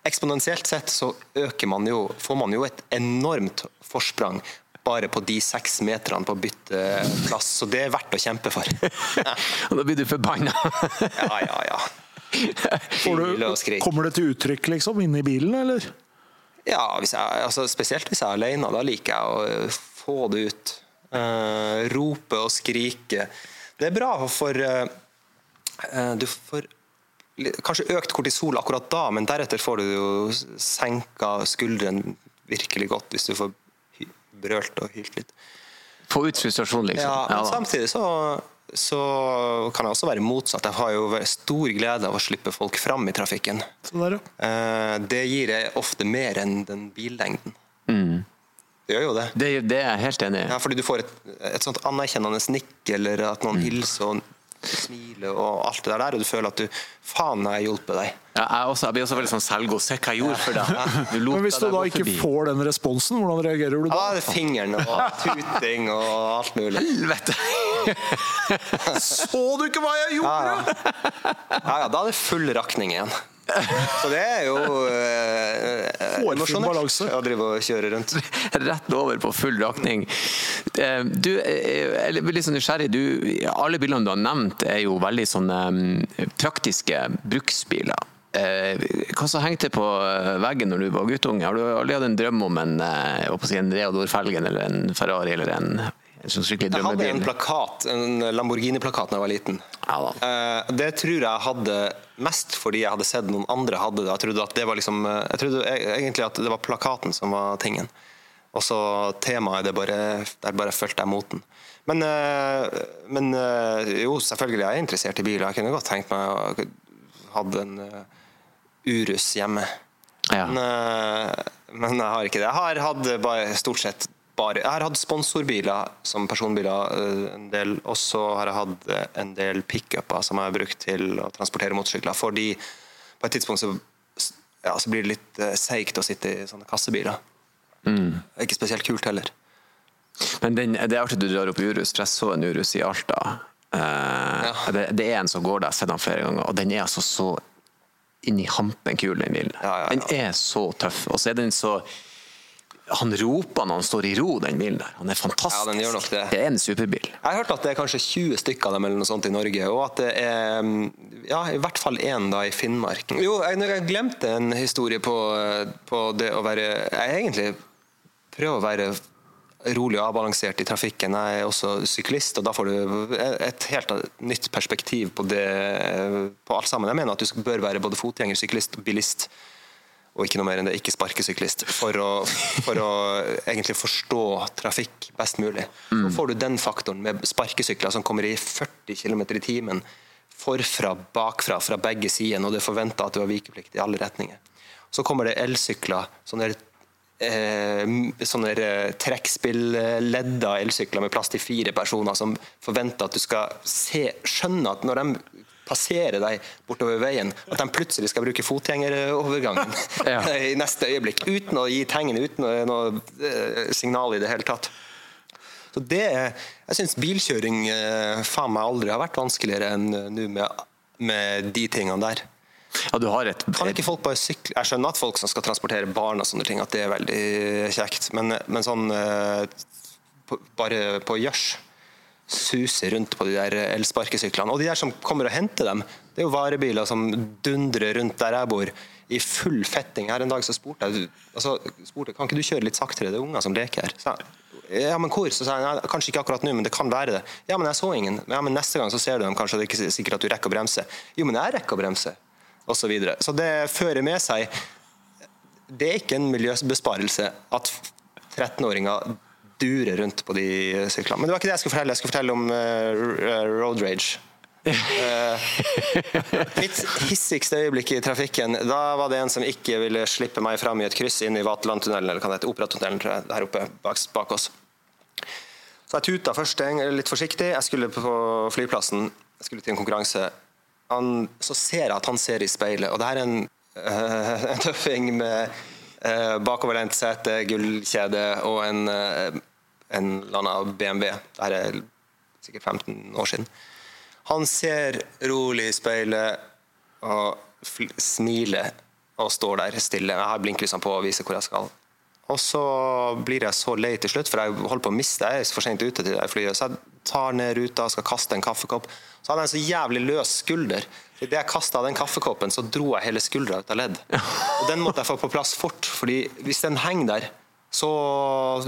eksponentielt sett så øker man jo, får man jo et enormt forsprang bare på de seks meterne på bytteplass. Så det er verdt å kjempe for. Og da blir du forbanna? ja, ja, ja. Du, kommer det til uttrykk liksom inne i bilen, eller? Ja, hvis jeg, altså, spesielt hvis jeg er alene. Da liker jeg å få det ut. Uh, rope og skrike. Det er bra for uh, Du får kanskje økt kortisol akkurat da, men deretter får du jo senka skulderen virkelig godt hvis du får brølt og hylt litt. Få ut frustrasjon, liksom. Ja, men ja, samtidig så, så, kan jeg også være motsatt. Jeg har jo stor glede av å slippe folk fram i trafikken. Der, ja. Eh, det gir jeg ofte mer enn den billengden. Mm. Det gjør jo det. det. Det, er jeg helt enig i. Ja, fordi du får et, et sånt anerkjennende nikk, eller at noen mm. hilser og smiler og alt det der, og du føler at du Faen, jeg har hjulpet deg. Ja, jeg, også, jeg, blir også veldig sånn selvgod. Se hva jeg gjorde for deg. Men hvis du da ikke forbi. får den responsen, hvordan reagerer du da? Da er det fingeren og tuting og alt mulig. Helvete! Så du ikke hva jeg gjorde?! Ja, ja. ja, ja da er det full rakning igjen. Så det er jo eh, emosjonelt å drive og kjøre rundt. Rett over på full rakning. Eh, du er blir litt sånn nysgjerrig. Du, alle bilene du har nevnt er jo veldig sånne mm, praktiske bruksbiler. Eh, hva som hengte på veggen når du var guttunge? Har du aldri hatt en drøm om en, si, en Reodor Felgen eller en Ferrari eller en jeg hadde en plakat, en Lamborghini-plakat da jeg var liten. Ja da. Eh, Det tror jeg jeg hadde mest fordi jeg hadde sett noen andre hadde det. Jeg trodde, at det var liksom, eh, jeg trodde e- egentlig at det var plakaten som var tingen. Og så temaet, det bare, der bare fulgte jeg moten. Men, eh, men eh, jo, selvfølgelig er jeg interessert i biler. Jeg kunne godt tenkt meg å ha en Urus hjemme. Ja. Men, men jeg har ikke det. Jeg har hatt bare, stort sett bare Jeg har hatt sponsorbiler som personbiler eh, en del, og så har jeg hatt eh, en del pickuper som jeg har brukt til å transportere motorsykler. Fordi på et tidspunkt så, ja, så blir det litt eh, seigt å sitte i sånne kassebiler. Mm. Ikke spesielt kult heller. Men den, det er artig du drar opp Urus, for jeg så en Urus i Alta. Eh, det, det er en som går der, jeg har sett den flere ganger, og den er altså så inni hampen kul, den bilen. Ja, ja, ja. Den er så tøff. Og så er den så Han roper når han står i ro, den bilen der. Han er fantastisk. Ja, den gjør nok det. det er en superbil. Jeg har hørt at det er kanskje 20 stykker av dem eller noe sånt i Norge, og at det er mm, ja, i hvert fall én da i Finnmark. Jo, jeg, jeg glemte en historie på, på det å være Jeg egentlig prøver å være rolig og avbalansert i trafikken. Jeg er også syklist, og da får du et helt nytt perspektiv på det på alt sammen. Jeg mener at du bør være både fotgjenger, syklist og bilist og ikke noe mer enn det, ikke sparkesyklist, for å, for å egentlig forstå trafikk best mulig. Så får du den faktoren med sparkesykler som kommer i 40 km i timen forfra, bakfra, fra begge sider, og det er forventa at du har vikeplikt i alle retninger. Så kommer det elsykler, sånne, eh, sånne eh, trekkspilledda elsykler med plass til fire personer, som forventer at du skal se, skjønne at når de passerer deg bortover veien, at de plutselig skal bruke fotgjengerovergangen Ja. i neste øyeblikk, uten å gi tegn, uten noe eh, signal i det hele tatt. Så det Jeg syns bilkjøring eh, faen meg aldri har vært vanskeligere enn nå med, med de tingene der. Ja, du har et, Kan ikke folk bare sykle? Jeg skjønner at folk som skal transportere barn og sånne ting, at det er veldig kjekt, men, men sånn eh, bare på gjørs suse rundt på de der elsparkesyklene. Og de der som kommer og henter dem, det er jo varebiler som dundrer rundt der jeg bor, i full fetting. Her en dag så spurte jeg altså, spurte, kan ikke du kjøre litt saktere, det er unger som leker her. Så, jeg, ja, men hvor? Så sa jeg kanskje ikke akkurat nå, men det kan være det. Ja, men jeg så ingen. Ja, men neste gang så ser du dem, kanskje og det er ikke sikkert at du rekker å bremse. Jo, men jeg rekker å bremse. Og så videre. Så det fører med seg det er ikke en miljøbesparelse at 13-åringer durer rundt på de syklene. Men det var ikke det jeg skulle fortelle. Jeg skulle fortelle om uh, road rage. uh, mitt hissigste øyeblikk i trafikken, da var det en som ikke ville slippe meg fram i et kryss inn i Vaterlandtunnelen, eller kan det hete Operatunnelen, der oppe bak, bak oss. Så jeg tuta først litt forsiktig. Jeg skulle på flyplassen, jeg skulle til en konkurranse. Han, så ser jeg at han ser i speilet, og det her er en, uh, en tøffing med uh, bakoverlent sete, gullkjede og en, eh, en eller annen BMW. Dette er sikkert 15 år siden. Han ser rolig i speilet og smiler og står der stille. Jeg har blinklysene på og viser hvor jeg skal. Og så blir jeg så lei til slutt, for jeg holder på å miste Jeg er for sent ute til det flyet. Så jeg tar ned ruta og skal kaste en kaffekopp. Så hadde jeg en så jævlig løs skulder. Idet jeg kasta den kaffekoppen, så dro jeg hele skuldra ut av ledd. Og den måtte jeg få på plass fort, fordi hvis den henger der, så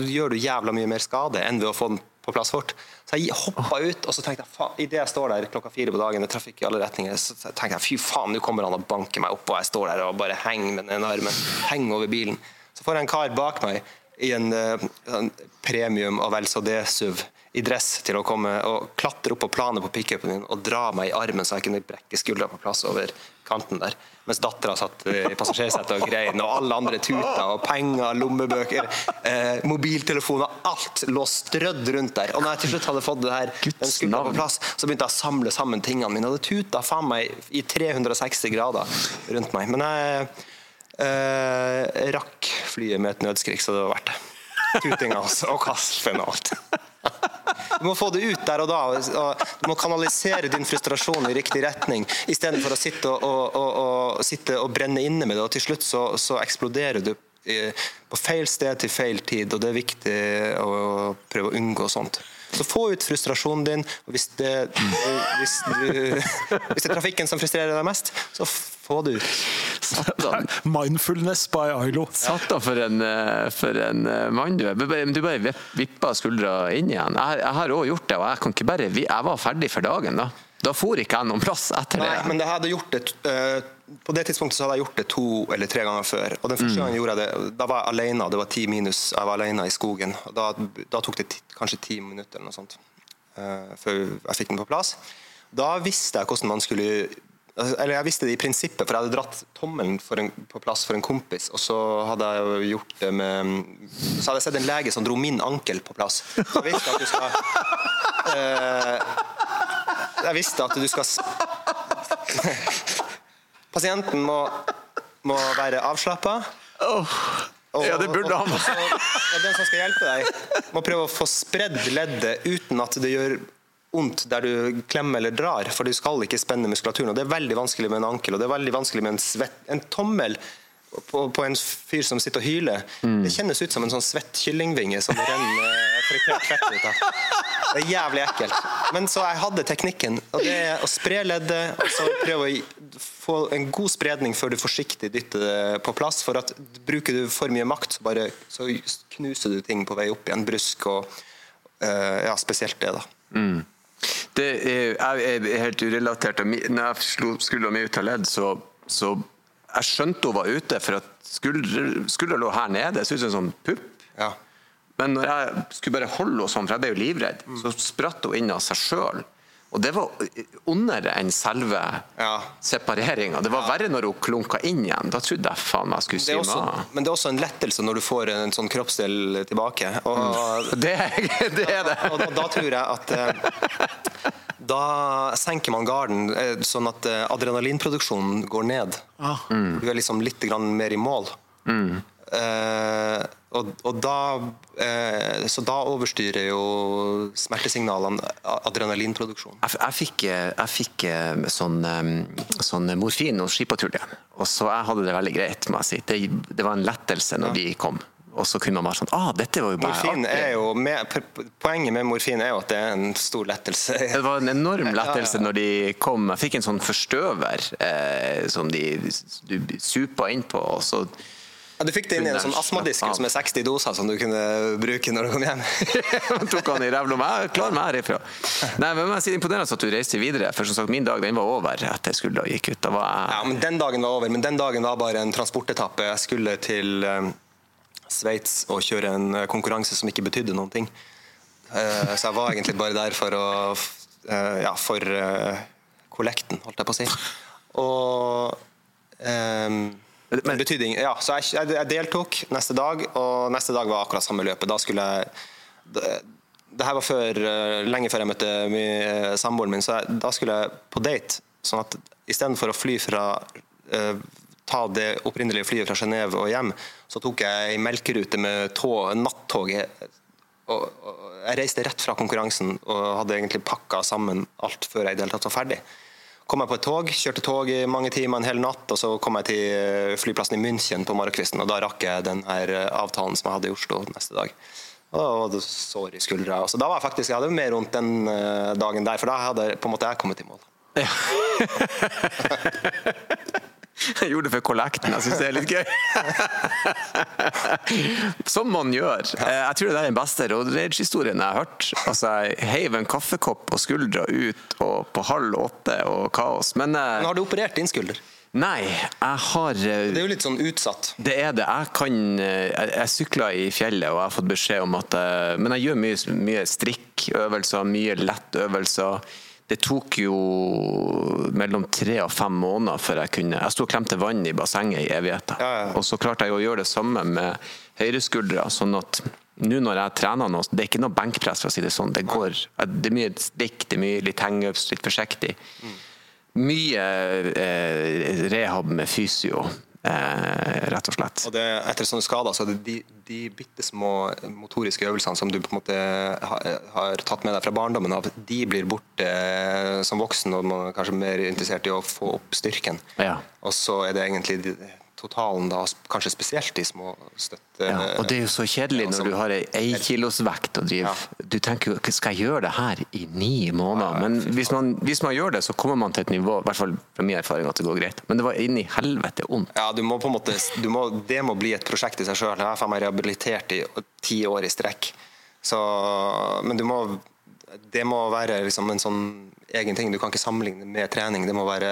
gjør du jævla mye mer skade enn ved å få den på plass fort. Så jeg hoppa ut, og så tenkte jeg faen, idet jeg står der klokka fire på dagen, det trafikk i alle retninger, så tenkte jeg fy faen, nå kommer han og banker meg opp, og jeg står der og bare henger med den armen, henger over bilen. Så får jeg en kar bak meg i en, eh, en premium og vel så det SUV i dress til å komme og klatre opp på planet på pickupen min og dra meg i armen så jeg kunne brekke skuldra på plass over kanten der. Mens dattera satt i passasjersetet og grein, og alle andre tuta, og penger, lommebøker, eh, mobiltelefoner, alt lå strødd rundt der. Og når jeg til slutt hadde fått det her, den på plass, så begynte jeg å samle sammen tingene mine, og det tuta faen meg i 360 grader rundt meg. Men jeg eh, rakk flyet med et nødskrik, så det var verdt det. Tutinga og kaffen og alt. Du må få det ut der og da. og Du må kanalisere din frustrasjon i riktig retning, istedenfor å sitte og, og, og, sitte og brenne inne med det. og Til slutt så, så eksploderer du eh, på feil sted til feil tid, og det er viktig å prøve å unngå sånt. Så få ut frustrasjonen din. og Hvis det, hvis, du, hvis det er trafikken som frustrerer deg mest, så få det ut. Satan. Mindfulness by Ailo. Satan for en, eh, for en eh, mann du er. Du bare- vippa skuldra inn igjen. Jeg, har òg gjort det, og jeg kan ikke bare Jeg var ferdig for dagen da. Da for ikke jeg noen plass etter Nei, det. men det hadde gjort det eh, På det tidspunktet så hadde jeg gjort det to eller tre ganger før. Og den første gangen gjorde jeg det, da var jeg alene, det var ti minus, jeg var alene i skogen. Og da, da tok det kanskje ti minutter eller noe sånt uh, før jeg fikk den på plass. Da visste jeg hvordan man skulle Eller jeg visste det i prinsippet, for jeg hadde dratt tommelen en, på plass for en kompis, og så hadde jeg jo gjort det med Så hadde jeg sett en lege som dro min ankel på plass. Så jeg visste at du skal eh, Jeg visste at du skal Pasienten må, må være avslappa. Ja, det burde han. Og den som skal hjelpe deg, må prøve å få spredd leddet uten at det gjør vondt der du klemmer eller drar, for du skal ikke spenne muskulaturen. og Det er veldig vanskelig med en ankel, og det er veldig vanskelig med en, svett, en tommel på, på en fyr som sitter og hyler. Det kjennes ut som en sånn svett kyllingvinge som renner fritert fett ut av. Det er jævlig ekkelt. Men så jeg hadde teknikken, og det er å spre leddet, og så prøve å få en god spredning før du forsiktig dytter det på plass. For at bruker du for mye makt, så, bare, så knuser du ting på vei opp igjen. Brusk og uh, ja, spesielt det, da. Det er, jeg er helt urelatert. Når jeg slo skuldra mi ut av ledd, så, så Jeg skjønte hun var ute, for at skuldra lå her nede. Det så ut som en sånn pupp. Ja. Men når jeg skulle bare holde henne sånn, for jeg ble jo livredd, så spratt hun inn av seg sjøl. Og det var ondere enn selve Ja. separeringa. Det var verre når hun klunka inn igjen. Da trodde jeg faen meg skulle Det svime av. men det er også en lettelse når du får en sånn kroppsdel tilbake. Og, Det, det er det. og da, da tror jeg at eh, Da senker man garden eh, sånn at eh, adrenalinproduksjonen går ned. Ah. Du er liksom litt mer i mål. Eh, og, og da eh, Så da overstyrer jo smertesignalene adrenalinproduksjonen. Jeg, jeg fikk, jeg fikk eh, sånn, eh, sånn morfin hos skipatruljen, og så jeg hadde det veldig greit. må jeg si. Det, det var en lettelse når de kom. Og så kunne man bare sånn ah, dette var jo bare Morfin er jo med, Poenget med morfin er jo at det er en stor lettelse. Det var en enorm lettelse ja, ja. når de kom. Jeg fikk en sånn forstøver eh, som de du supa innpå, og så Ja, du fikk det inn i en sånn astmadisk Slapp som er 60 doser som du kunne bruke når du kom hjem. tok han i rævla meg. Jeg klarer meg herifra. Nei, men jeg sier Imponerende at du reiste videre. For som sagt, min dag den var over etter skuldra gikk ut. Da var jeg Ja, men Den dagen var over, men den dagen var bare en transportetappe. Jeg skulle til um, Sveits og kjøre en eh, konkurranse som ikke betydde noen ting. Eh, så jeg var egentlig bare der for å Ja, for kollekten, holdt jeg på å si. Og um, det Betydning, Ja, så jeg, jeg, deltok neste dag, og neste dag var akkurat samme løpet. Da skulle jeg det, det her var før, eh, lenge før jeg møtte mi- samboeren min, så jeg, da skulle jeg på date. Sånn at istedenfor å fly fra uh, ta det opprinnelige flyet fra Genéve og hjem, så tok jeg ei melkerute med tog, nattoget. Og, og jeg reiste rett fra konkurransen og hadde egentlig pakka sammen alt før jeg i det hele tatt var ferdig. Kom jeg på et tog, kjørte tog i mange timer, en hel natt, og så kom jeg til eh, flyplassen i München på morgenkvisten, og da rakk jeg den her eh, avtalen som jeg hadde i Oslo neste dag. Og da var det sår i skuldra. Så da var jeg faktisk, jeg hadde mer vondt den eh, dagen der, for da hadde på en måte jeg kommet i mål. Jeg gjorde det for kollekten. Jeg syns det er litt gøy. Som man gjør. Eh, Jeg tror det er den beste road rage-historien jeg har hørt. Altså, Jeg heiv en kaffekopp på skuldra ut og på halv åtte og kaos. Men eh, Men har du operert din skulder? nei, jeg har eh, Det er jo litt sånn utsatt. Det er det. Jeg kan Jeg, jeg sykler i fjellet og jeg har fått beskjed om at Men jeg gjør mye, mye strikkøvelser, mye lettøvelser. Det tok jo mellom tre og fem måneder før jeg kunne Jeg sto og klemte vann i bassenget i evigheter. Ja, ja. Og så klarte jeg å gjøre det samme med høyreskuldra. Sånn at nå når jeg trener nå, det er ikke noe benkpress, for å si det sånn. Det, går, det er mye stikk, det er mye litt hangups, litt forsiktig. Mye eh, rehab med fysio, eh, rett og slett. Og det, etter sånne skader så er det de, de bitte små motoriske øvelsene som du på en måte har, har tatt med deg fra barndommen av, de blir borte eh, som voksen, og man er kanskje mer interessert i å få opp styrken. Ja. Og så er det egentlig de, totalen, da, kanskje spesielt de små støtte... Ja, og det er jo så kjedelig når du har ei ei kilos vekt og driver Ja. Du tenker jo skal jeg gjøre det her i ni måneder? Men hvis man, hvis man gjør det, så kommer man til et nivå, i hvert fall fra min erfaring, at det går greit. Men det var inni helvete vondt. Ja, du må på en måte, du må, det må bli et prosjekt i seg sjøl. Jeg har meg rehabilitert i ti år i strekk. Så, men du må Det må være liksom en sånn egen ting. Du kan ikke sammenligne med trening. Det må være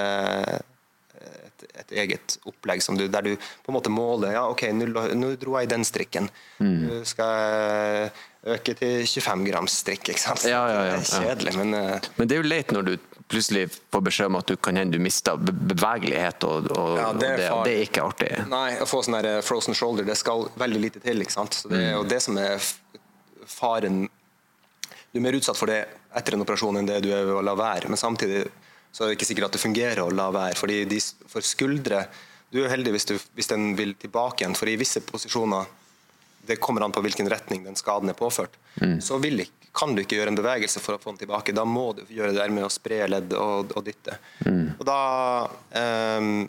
et, et eget opplegg som du, der du på en måte måler ja, ok, nå, dro jeg i den strikken. Nå skal jeg øke til 25 grams strikk. ikke sant? Ja, ja, ja, Det er kjedelig, men uh... Men det er jo leit når du plutselig får beskjed om at du kan hende du mister bevegelighet, og, og, Ja, det er og det, og det er ikke artig. Nei, å få sånn der frozen shoulder, det skal veldig lite til. ikke sant? Så Det er jo det som er faren Du er mer utsatt for det etter en operasjon enn det du er ved å la være. Men samtidig så er det ikke sikkert at det fungerer å la være. fordi de, For skuldre Du er heldig hvis, du, hvis den vil tilbake igjen, for i visse posisjoner det kommer an på hvilken retning den skaden er påført. Så vil, kan du ikke gjøre en bevegelse for å få den tilbake. Da må du gjøre det med å spre ledd og, og dytte. Og da ehm,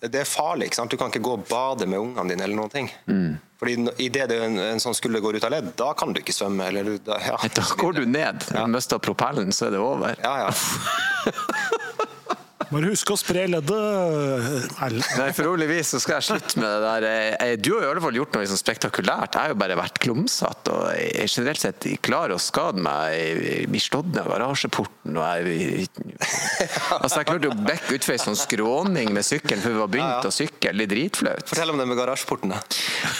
det er farlig. ikke sant? Du kan ikke gå og bade med ungene dine. eller noen ting. Fordi Idet en, en sånn skulle går ut av ledd, da kan du ikke svømme. eller du, da, ja. Da går du ned. Når du mister propellen, så er det over. Ja, ja. Bare husk å spre leddet. Nei, Forhåpentligvis så skal jeg slutte med det der. Du har i alle fall gjort noe liksom spektakulært. Jeg har jo bare vært klumsete og jeg er generelt sett klar å skade meg. Jeg blir slått ned av garasjeporten. og jeg... Altså, jeg klarte å bekke utfor ei sånn skråning med sykkelen før vi var begynt å sykle. Litt dritflaut. Fortell om det med garasjeporten. da.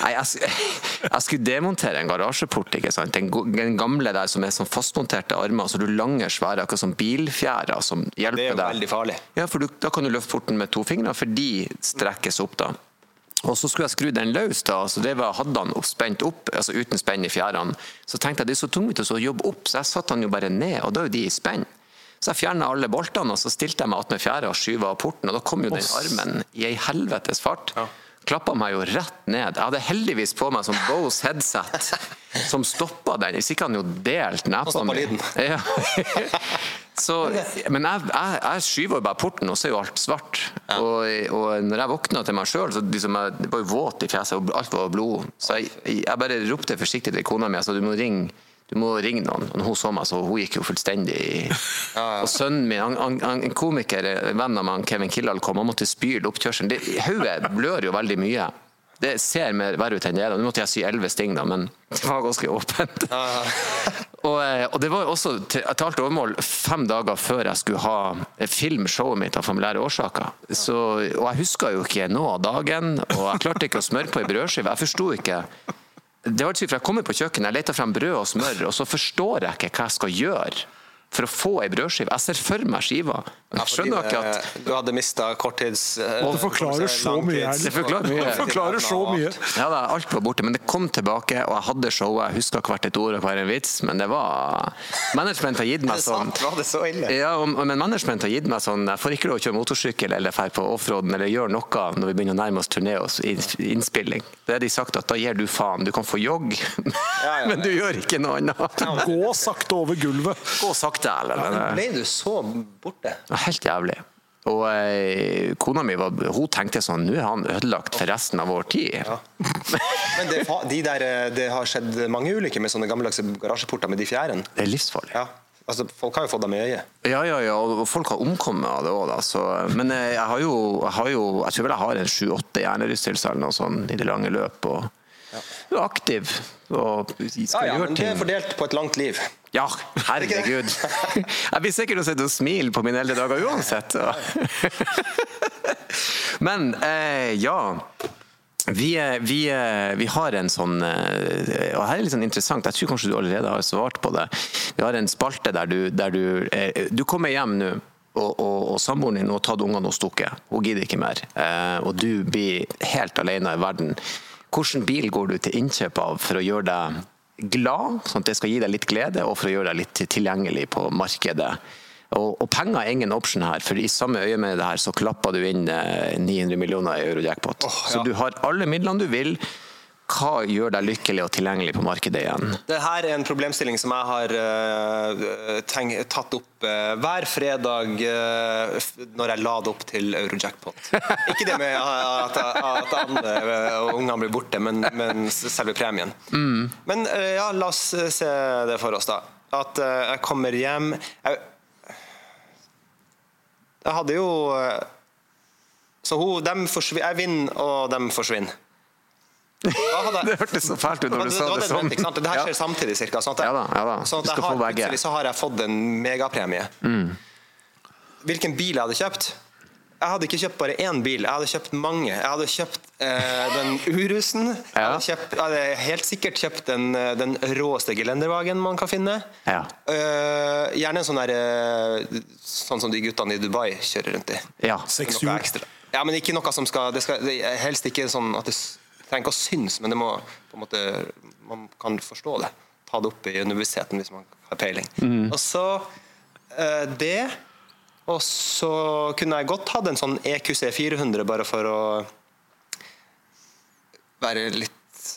Nei, jeg, jeg skulle demontere en garasjeport, ikke sant? Den, den gamle der som er sånn fastmonterte armer, så du lange, svære, akkurat som bilfjærer som hjelper deg. Det er jo veldig farlig. Ja, for du, da kan du løfte porten med to fingre, for de strekkes opp da. Og så skulle jeg skru den løs, da, så det var, hadde han spent opp, altså uten spenn i fjærene. Så tenkte jeg det er så tungvint å jobbe opp, så jeg satte han jo bare ned, og da er jo de i spenn. Så jeg fjerna alle boltene, og så stilte jeg meg attmed fjæra og skyva av porten, og da kom jo den armen i ei helvetes fart. Klappa meg jo rett ned. Jeg hadde heldigvis på meg sånn Bose headset som stoppa den. Hvis ikke han jo delt nepa stoppa mi. Ja. Så, men jeg, jeg, jeg skyver bare porten, og så er jo alt svart. Og, og når jeg våkna til meg sjøl, så liksom det var jo våt i fjeset, og alt var blod. Så jeg, jeg bare ropte forsiktig til kona mi altså, du må ringe du må ringe noen. Og hun så meg, så hun gikk jo fullstendig i Og sønnen min, han, han, han, en komiker, en venn av meg, Kevin Kildahl, kom, han måtte spyle oppkjørselen. Det- Hodet blør jo veldig mye. Det ser mer verre ut enn det er. Nå måtte jeg si elleve sting, da, men det var ganske åpent. Og, eh, og det var også til til alt overmål fem dager før jeg skulle ha filmshowet mitt av familiære årsaker. Så, og jeg huska jo ikke noe av dagen, og jeg klarte ikke å smøre på ei brødskive. Jeg forsto ikke det var for Jeg kommer på kjøkkenet, jeg leter frem brød og smør, og så forstår jeg ikke hva jeg skal gjøre for å få ei brødskive. Jeg ser for meg skiva, jeg skjønner ikke at Du hadde mista korttids... eh, Det forklarer så mye, Det forklarer mye. Det forklarer så mye. Ja, da, alt var borte, men det kom tilbake, og jeg hadde showet. Jeg huska hvert et ord og hver en vits, men det var Management har gitt meg sånn? Var det så ille? ja, og- men management har gitt meg sånn Jeg får ikke lov å kjøre motorsykkel eller dra på offroaden eller gjøre noe når vi begynner å nærme oss turné og innspilling. Det har de sagt at da gir du faen. Du kan få jogg, men du gjør ikke noe annet. Gå sakte over gulvet. Gå sakte, eller? Men, eh, Ble du så borte? helt jævlig. Og eh, kona mi var, hun tenkte sånn Nå er han ødelagt for resten av vår tid. Men det, de der, eh, det har skjedd mange ulykker med sånne gammeldagse garasjeporter med de fjærene. Det er livsfarlig. Ja. Altså, folk har jo fått dem i øyet. Ja, ja, ja, og folk har omkommet av det òg, men eh, jeg har jo, jeg har jo Jeg tror vel jeg har en sju-åtte hjernerystelser eller noe sånt i det lange løp. Og du er aktiv og Ja, skal ja, gjøre men det er fordelt på et langt liv. Ja, herregud. Jeg blir sikkert å sitte og smile på mine eldre dager uansett. Men eh, ja. Vi, eh, vi, eh, vi har en sånn eh, Og her er litt sånn interessant, jeg tror kanskje du allerede har svart på det. Vi har en spalte der du, der du Du kommer hjem nå. Og, og, og samboeren din har tatt ungene og stukket. Hun gidder ikke mer. Eh, og du blir helt alene i verden. Hvilken bil går du til innkjøp av for å gjøre deg glad, sånn at det skal gi deg litt glede, og for å gjøre deg litt tilgjengelig på markedet? Og, og penger er ingen option her, for i samme øye med det her så klapper du inn eh, 900 millioner i eurojackpot. Oh, ja. Så du har alle midlene du vil. Hva gjør deg lykkelig og tilgjengelig på markedet igjen? Dette er en problemstilling som jeg har eh, tenk, tatt opp eh, hver fredag eh, når jeg lader opp til Eurojackpot. Ikke det med at, at andre og ungene blir borte, men, men selve premien. Men eh, ja, la oss se det for oss, da. At jeg kommer hjem Jeg, jeg hadde jo Så hun, dem forsvinner jeg vinner, og de forsvinner. Hadde Det hørtes så fælt ut når du sa det sånn. Det her Ja. skjer samtidig, cirka. Sånn at jeg, Ja da, ja da. Sånn at jeg har, plutselig så har jeg fått en megapremie. Hvilken bil jeg hadde kjøpt? Jeg hadde ikke kjøpt bare én bil, jeg hadde kjøpt mange. Jeg hadde kjøpt eh, den Urusen. Jeg, hadde kjøpt, jeg hadde helt sikkert kjøpt den, eh, den råeste gelendervagen man kan finne. Ja. Uh, gjerne en sånn der eh, Sånn som de guttene i Dubai kjører rundt i. Ja. Seks hjul. Ja, men ikke noe som skal Det, skal, helst ikke sånn at det trenger ikke å synes, men det må måte Man kan forstå det. Ta det opp i universiteten hvis man har peiling. Og så eh, det Og så kunne jeg godt hatt en sånn EQC 400 bare for å være litt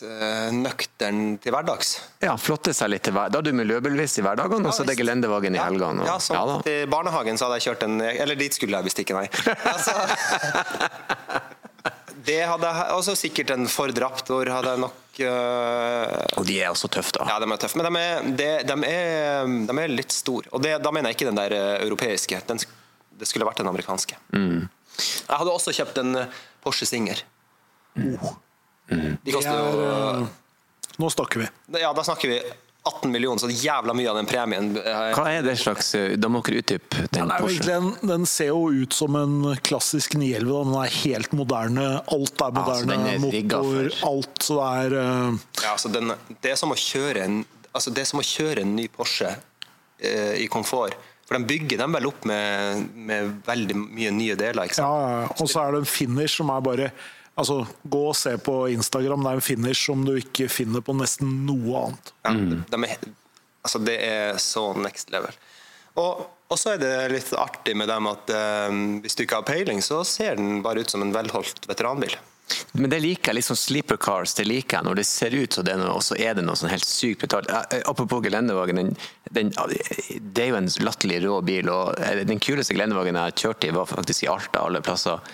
eh, nøktern til hverdags. Ja, flotte seg litt til hver. Da er du miljøbevisst i hverdagene, og så er det gelendevagen i helgene. og- Ja, sånn Ja. Til barnehagen så hadde jeg kjørt en Eller dit skulle jeg visst ikke, nei. Altså, det hadde jeg også sikkert en fordrapt hadde jeg nok uh... Og de er også tøffe, da. Ja, de er tøffe, men de er, de, de er, de er litt store. Og det, da mener jeg ikke den der øh, europeiske. Den, det skulle vært den amerikanske. Mm. Jeg hadde også kjøpt en øh, Porsche Singer. De koster er, jo uh... nå snakker vi. Ja, da snakker vi 18 millioner, så jævla mye av den premien øh, Hva er det slags eh, Da må dere utdype den Den, er jo Porsche. den ser jo ut som en klassisk 911. da. Den er helt moderne. Alt er moderne. den er motor, alt. Så det er uh... Ja, altså den, det, er som å kjøre en, altså det er som å kjøre en ny Porsche uh, i komfort. For de bygger dem vel opp med, med veldig mye nye deler. ikke sant? ja, ja. Og så er det en finish som er bare Altså, Gå og se på Instagram. Det er en finish som du ikke finner på nesten noe annet. Ja, de er, altså det er så next level. Og, og så er det litt artig med dem at eh, hvis du ikke har peiling, så ser den bare ut som en velholdt veteranbil. Men det liker jeg, litt sånn sleeper cars, det liker jeg når det ser ut som det er noe, og så er det noe sånn helt sykt betalt. Apropos gelendervagen, den, den, det er jo en latterlig rå bil, og den kuleste gelendervagen jeg har kjørt i var faktisk i Alta, alle plasser.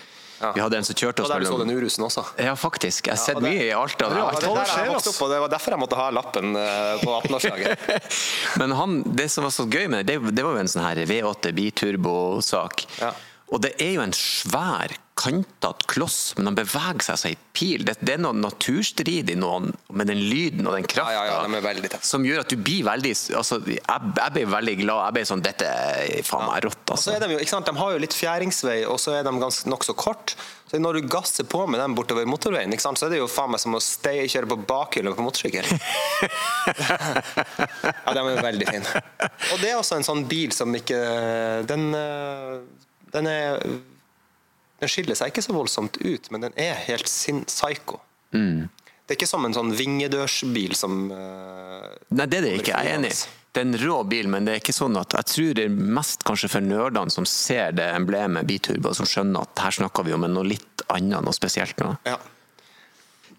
Vi hadde en som kjørte oss Og der du så den. Urusen også. Ja, faktisk, jeg har sett ja, det- mye i Alta. Ja, det der opp, og det var derfor jeg måtte ha lappen eh, på 18-årsdagen. Men han, det som var så gøy med det, det var jo en sånn her V8 biturbo-sak. Ja. Og det er jo en svær, kantete kloss, men han beveger seg som ei pil. Det, det er noe i noen, med den lyden og den krafta Ja, ja, ja, som gjør at du blir veldig altså, jeg, jeg blir veldig glad. Jeg blir sånn Dette er faen meg rått, altså. de, jo, de har jo litt fjæringsvei, og så er de nokså kort. Så når du gasser på med dem bortover motorveien, så er det jo faen meg som å stay, kjøre på bakhjulet på motorsykkel. ja, de er veldig fine. Og det er også en sånn bil som ikke Den, eh, den er Den skiller seg ikke så voldsomt ut, men den er helt sin psycho. Det er ikke som en sånn vingedørsbil som uh, Nei, det er det ikke. Jeg er enig. Det er en rå bil, men det er ikke sånn at jeg tror det er mest kanskje for nerdene som ser det emblemet biturbo, som skjønner at her snakker vi om noe litt annet, noe spesielt. Noe. Ja.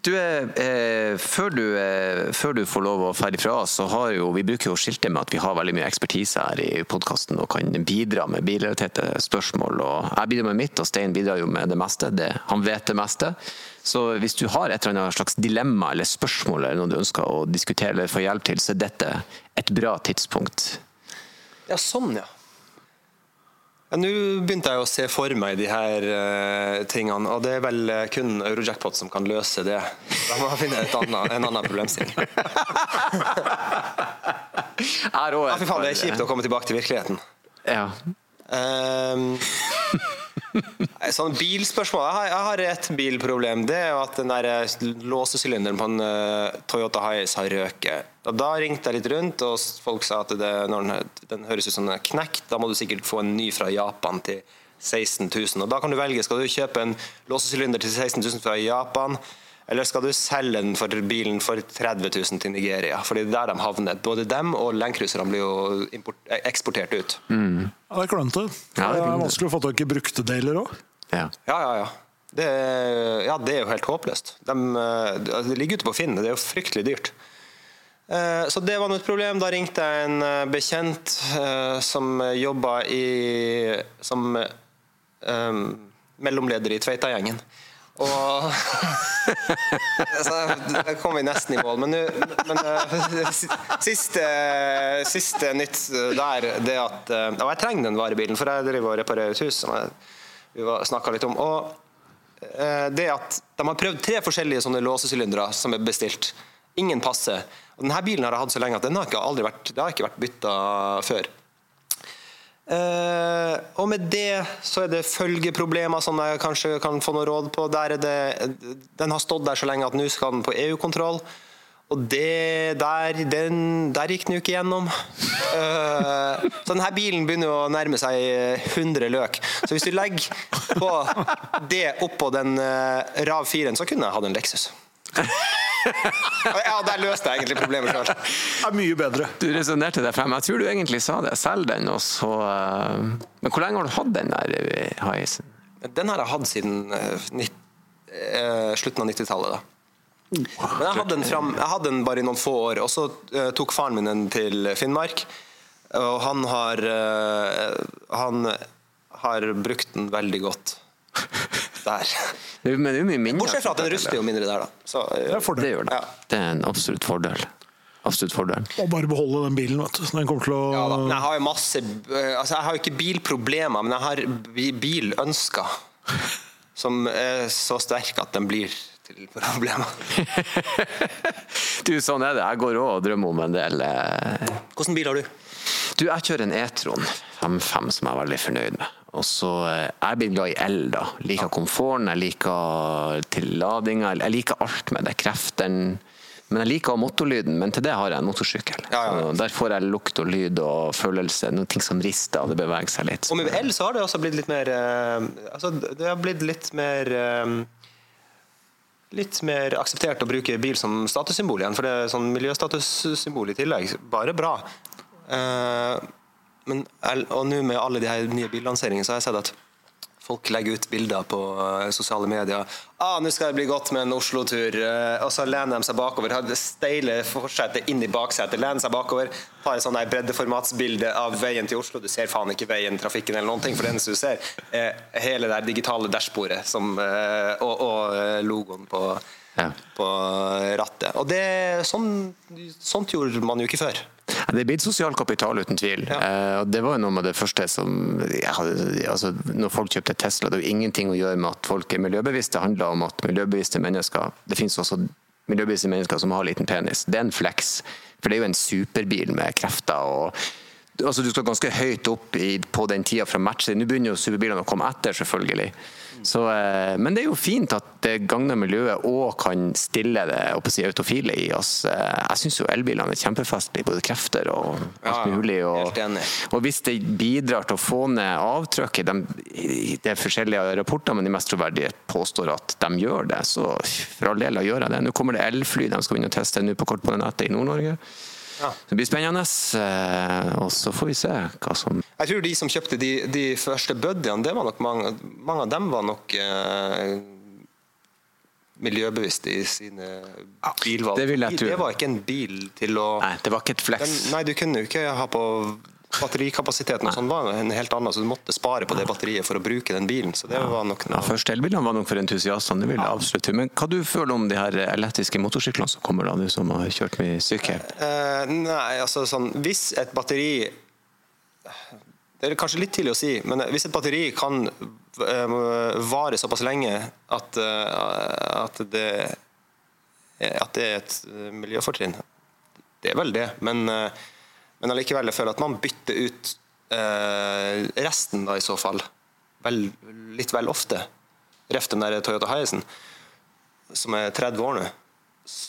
Du, eh, før, du, eh, før du får lov å ferdig fra så har jo, vi bruker jo skiltet skilte med at vi har veldig mye ekspertise her i podkasten og kan bidra med bilrelaterte spørsmål. og Jeg bidrar med mitt, og Stein bidrar jo med det meste. Det, han vet det meste. Så hvis du har et eller annet slags dilemma eller spørsmål eller noe du ønsker å diskutere eller få hjelp til, så er dette et bra tidspunkt. Ja, sånn, ja. Ja Nå begynte jeg å se for meg de her uh, tingene, og det er vel eh, kun Eurojackpot som kan løse det. Da må jeg finne et annet, en annen problemstilling. Ja, fy faen, det er kjipt å komme tilbake til virkeligheten. Ja. Um, sånn bilspørsmål Jeg har, jeg har et bilproblem. Det er jo at den der eh, låsesylinderen på en uh, Toyota Hiace har røket. Og Da ringte jeg litt rundt, og folk sa at det, når den, den høres ut som den er knekt, da må du sikkert få en ny fra Japan til 16 000. Og da kan du velge, skal du kjøpe en låsesylinder til 16 000 fra Japan, eller skal du selge den for bilen for 30 000 til Nigeria? Fordi det er der de havner. Både dem og Landcruiserne blir jo import, eksportert ut. Ja, det er klønete. Ja, det er det er vanskelig å få tak i brukte deler òg. ja. Ja, ja, ja. Det, ja, det er jo helt håpløst. De, eh, ligger ute på Finn, det er jo fryktelig dyrt. Eh, Så det var et problem. Da ringte jeg en eh, bekjent eh, som jobba i som um, mellomleder i Tveita-gjengen. Og så Der kom vi nesten i mål. Men, men eh, siste, siste nytt der, det at eh, Og jeg trenger den varebilen, for jeg driver og reparerer et hus, som jeg, vi snakka litt om. Og eh, det at de har prøvd tre forskjellige sånne låsesylindere som er bestilt. Ingen passer. Denne bilen har jeg hatt så lenge at den har ikke aldri vært, det har ikke vært bytta før. Eh, og med det så er det følgeproblemer som jeg kanskje kan få noe råd på. Det, den har stått der så lenge at nå skal den på EU-kontroll. Og det der, den, der gikk den jo ikke gjennom. Uh, så denne bilen begynner å nærme seg 100 løk. Så hvis du legger på det oppå den uh, Rav 4-en, så kunne jeg hatt en Lexus. ja, der løste jeg egentlig problemet sjøl. er mye bedre. Du resonnerte deg frem. Jeg tror du egentlig sa det. Selg den, og så uh... Men hvor lenge har du hatt den der Hiacen? Den har jeg hatt siden slutten av 90-tallet. da. Men jeg hadde, den fram, jeg hadde den bare i noen få år, og så uh, tok faren min den til Finnmark. Og han har uh, Han har brukt den veldig godt der. Men det er jo mye mindre. Bortsett fra at den ruster jo mindre der, da. Så, det, er det gjør det. Ja. Det er en absolutt fordel. Absolutt fordel. Og bare beholde den bilen, vet du. Så den kommer til å ja, da. Jeg har jo masse Altså, jeg har jo ikke bilproblemer, men jeg har bilønsker. Som er så sterke at den blir til problemer. du, sånn er det. Jeg går òg og drømmer om en del eh... Hvilken bil har du? Du, Jeg kjører en E-tron 55 som jeg er veldig fornøyd med. Og så eh, Jeg blir glad i el. da. Liker komforten, jeg liker tilladinga. Jeg liker alt med det. Kreftene. Men jeg liker motorlyden, men til det har jeg en motorsykkel. Ja, ja. Der får jeg lukt og lyd og følelse. Noen ting som rister, det beveger seg litt. Og med el så har det også blitt litt mer uh, altså, Det har blitt litt mer uh, litt mer akseptert å bruke bil som statussymbol igjen, for det er sånn miljøstatussymbol i tillegg. Bare bra. Uh, men, og nå med alle de her nye billanseringene, så har jeg sett at folk legger ut bilder på uh, sosiale medier. Ah, 'Nå skal det bli godt med en Oslo-tur.' Uh, og så lener de seg bakover. Har det steile forsetet inn i baksetet. Lener seg bakover, tar et sånn breddeformatsbilde av veien til Oslo. Du ser faen ikke veien, trafikken eller noen ting, for det eneste du ser, er hele det digitale dashbordet uh, og, og logoen på, ja. på rattet. Og det, sånn, sånt gjorde man jo ikke før. Det er blitt sosial kapital, uten tvil. Ja. Eh, det var jo noe med det første som hadde, altså, Når folk kjøpte Tesla, det har ingenting å gjøre med at folk er miljøbevisste. Det handler om at miljøbevisste mennesker Det finnes også miljøbevisste mennesker som har liten penis. Det er en flex. For det er jo en superbil med krefter. og altså Du skal ganske høyt opp i, på den tida fra matchen. Nå begynner jo superbilene å komme etter, selvfølgelig. Så, eh, men det er jo fint at det gagner miljøet og kan stille det si, autofile i oss. Eh, jeg syns jo elbilene er kjempefestlige, både krefter og alt mulig. Og, og, hvis det bidrar til å få ned avtrykket de, Det er forskjellige rapporter, men de mest troverdige påstår at de gjør det, så for all del gjør jeg det. Nå kommer det elfly de skal begynne å teste nå på kortbanenettet i Nord-Norge. Ja. Det blir spennende, eh, og så får vi se hva som Jeg tror de som kjøpte de, de første buddyene, det var nok mange, mange av dem var nok eh, miljøbevisste i sine bilvalg. Det, det, var ikke en bil til å Nei, det var ikke et flex. Den, nei, du kunne jo ikke ha på batterikapasiteten og sånn var en helt annen, så du måtte spare på det batteriet for å bruke den bilen. så det var nok noe... Ja, Første elbilene var nok for entusiastene, det vil jeg ja. absolutt Men hva du føler om de her elektriske motorsyklene som kommer, da, du som har kjørt mye sykkel? Eh, nei, altså sånn Hvis et batteri Det er kanskje litt tidlig å si, men hvis et batteri kan uh, vare såpass lenge at, uh, at, det, at det er et miljøfortrinn, det er vel det. Men men allikevel jeg føler at man bytter ut eh, resten da i så fall vel, litt vel ofte. Ref den der Toyota Hiacen, som er 30 år nå.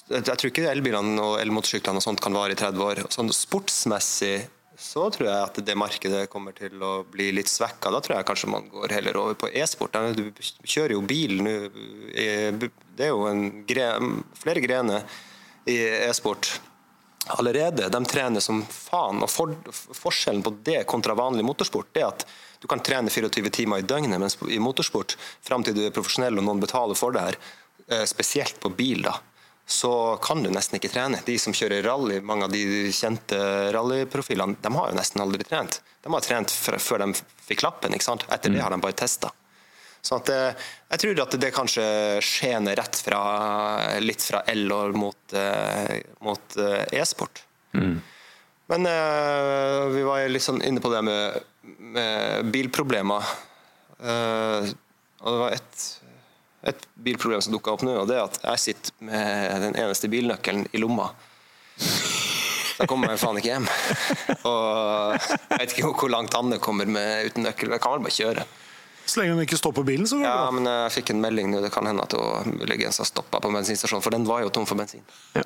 Jeg tror ikke elbilene og elmotorsyklene og sånt kan vare i 30 år. Sånn sportsmessig så tror jeg at det markedet kommer til å bli litt svekka. Da tror jeg kanskje man går heller over på e-sport. Du kjører jo bil nå. Det er jo gre flere grener i e-sport allerede. De trener som faen. og for, Forskjellen på det kontra vanlig motorsport er at du kan trene 24 timer i døgnet, mens i motorsport, fram til du er profesjonell og noen betaler for det her, eh, spesielt på bil, da, så kan du nesten ikke trene. De som kjører rally, mange av de kjente rallyprofilene, de har jo nesten aldri trent. De har trent før de fikk lappen. ikke sant? Etter det mm. har de bare testa. Så at, eh, jeg tror at det kanskje skjener rett fra litt fra el mot, eh, mot eh, e-sport. Mm. Men vi var litt sånn inne på det med, med bilproblemer. Og det var et et bilproblem som dukka opp nå, og det er at jeg sitter med den eneste bilnøkkelen i lomma. Da kommer jeg faen ikke hjem. Og jeg vet ikke hvor langt Anne kommer med uten nøkkel. Jeg kan vel bare kjøre. Så lenge hun ikke stopper bilen, så går det Ja, bra. men jeg fikk en melding nå. Det kan hende at hun muligens har stoppa på bensinstasjonen, for den var jo tom for bensin.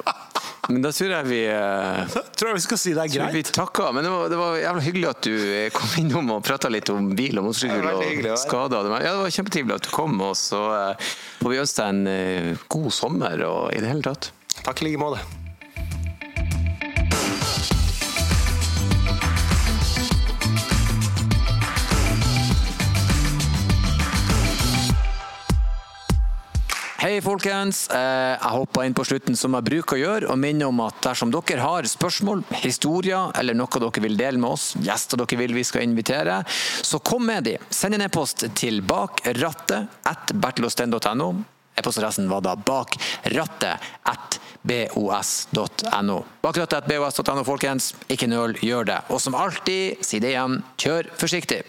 Men da tror jeg vi eh, Tror jeg vi skal si det er greit. vi takker. Men det var, det var jævla hyggelig at du eh, kom innom og prata litt om bil og motorsykkel Ja, og skader. Ja, det var kjempetrivelig at du kom, og så eh, får vi ønske deg en god sommer og i det hele tatt. Takk i like måte. Hei, folkens. Eh, Jeg hoppa inn på slutten som jeg bruker å gjøre, og minner om at dersom dere har spørsmål, historier eller noe dere vil dele med oss, gjester dere vil vi skal invitere, så kom med de. Send en e-post til bakrattet. E-postadressen var da bakrattet at folkens. Ikke nøl, gjør det. Og som alltid, si det igjen, kjør forsiktig.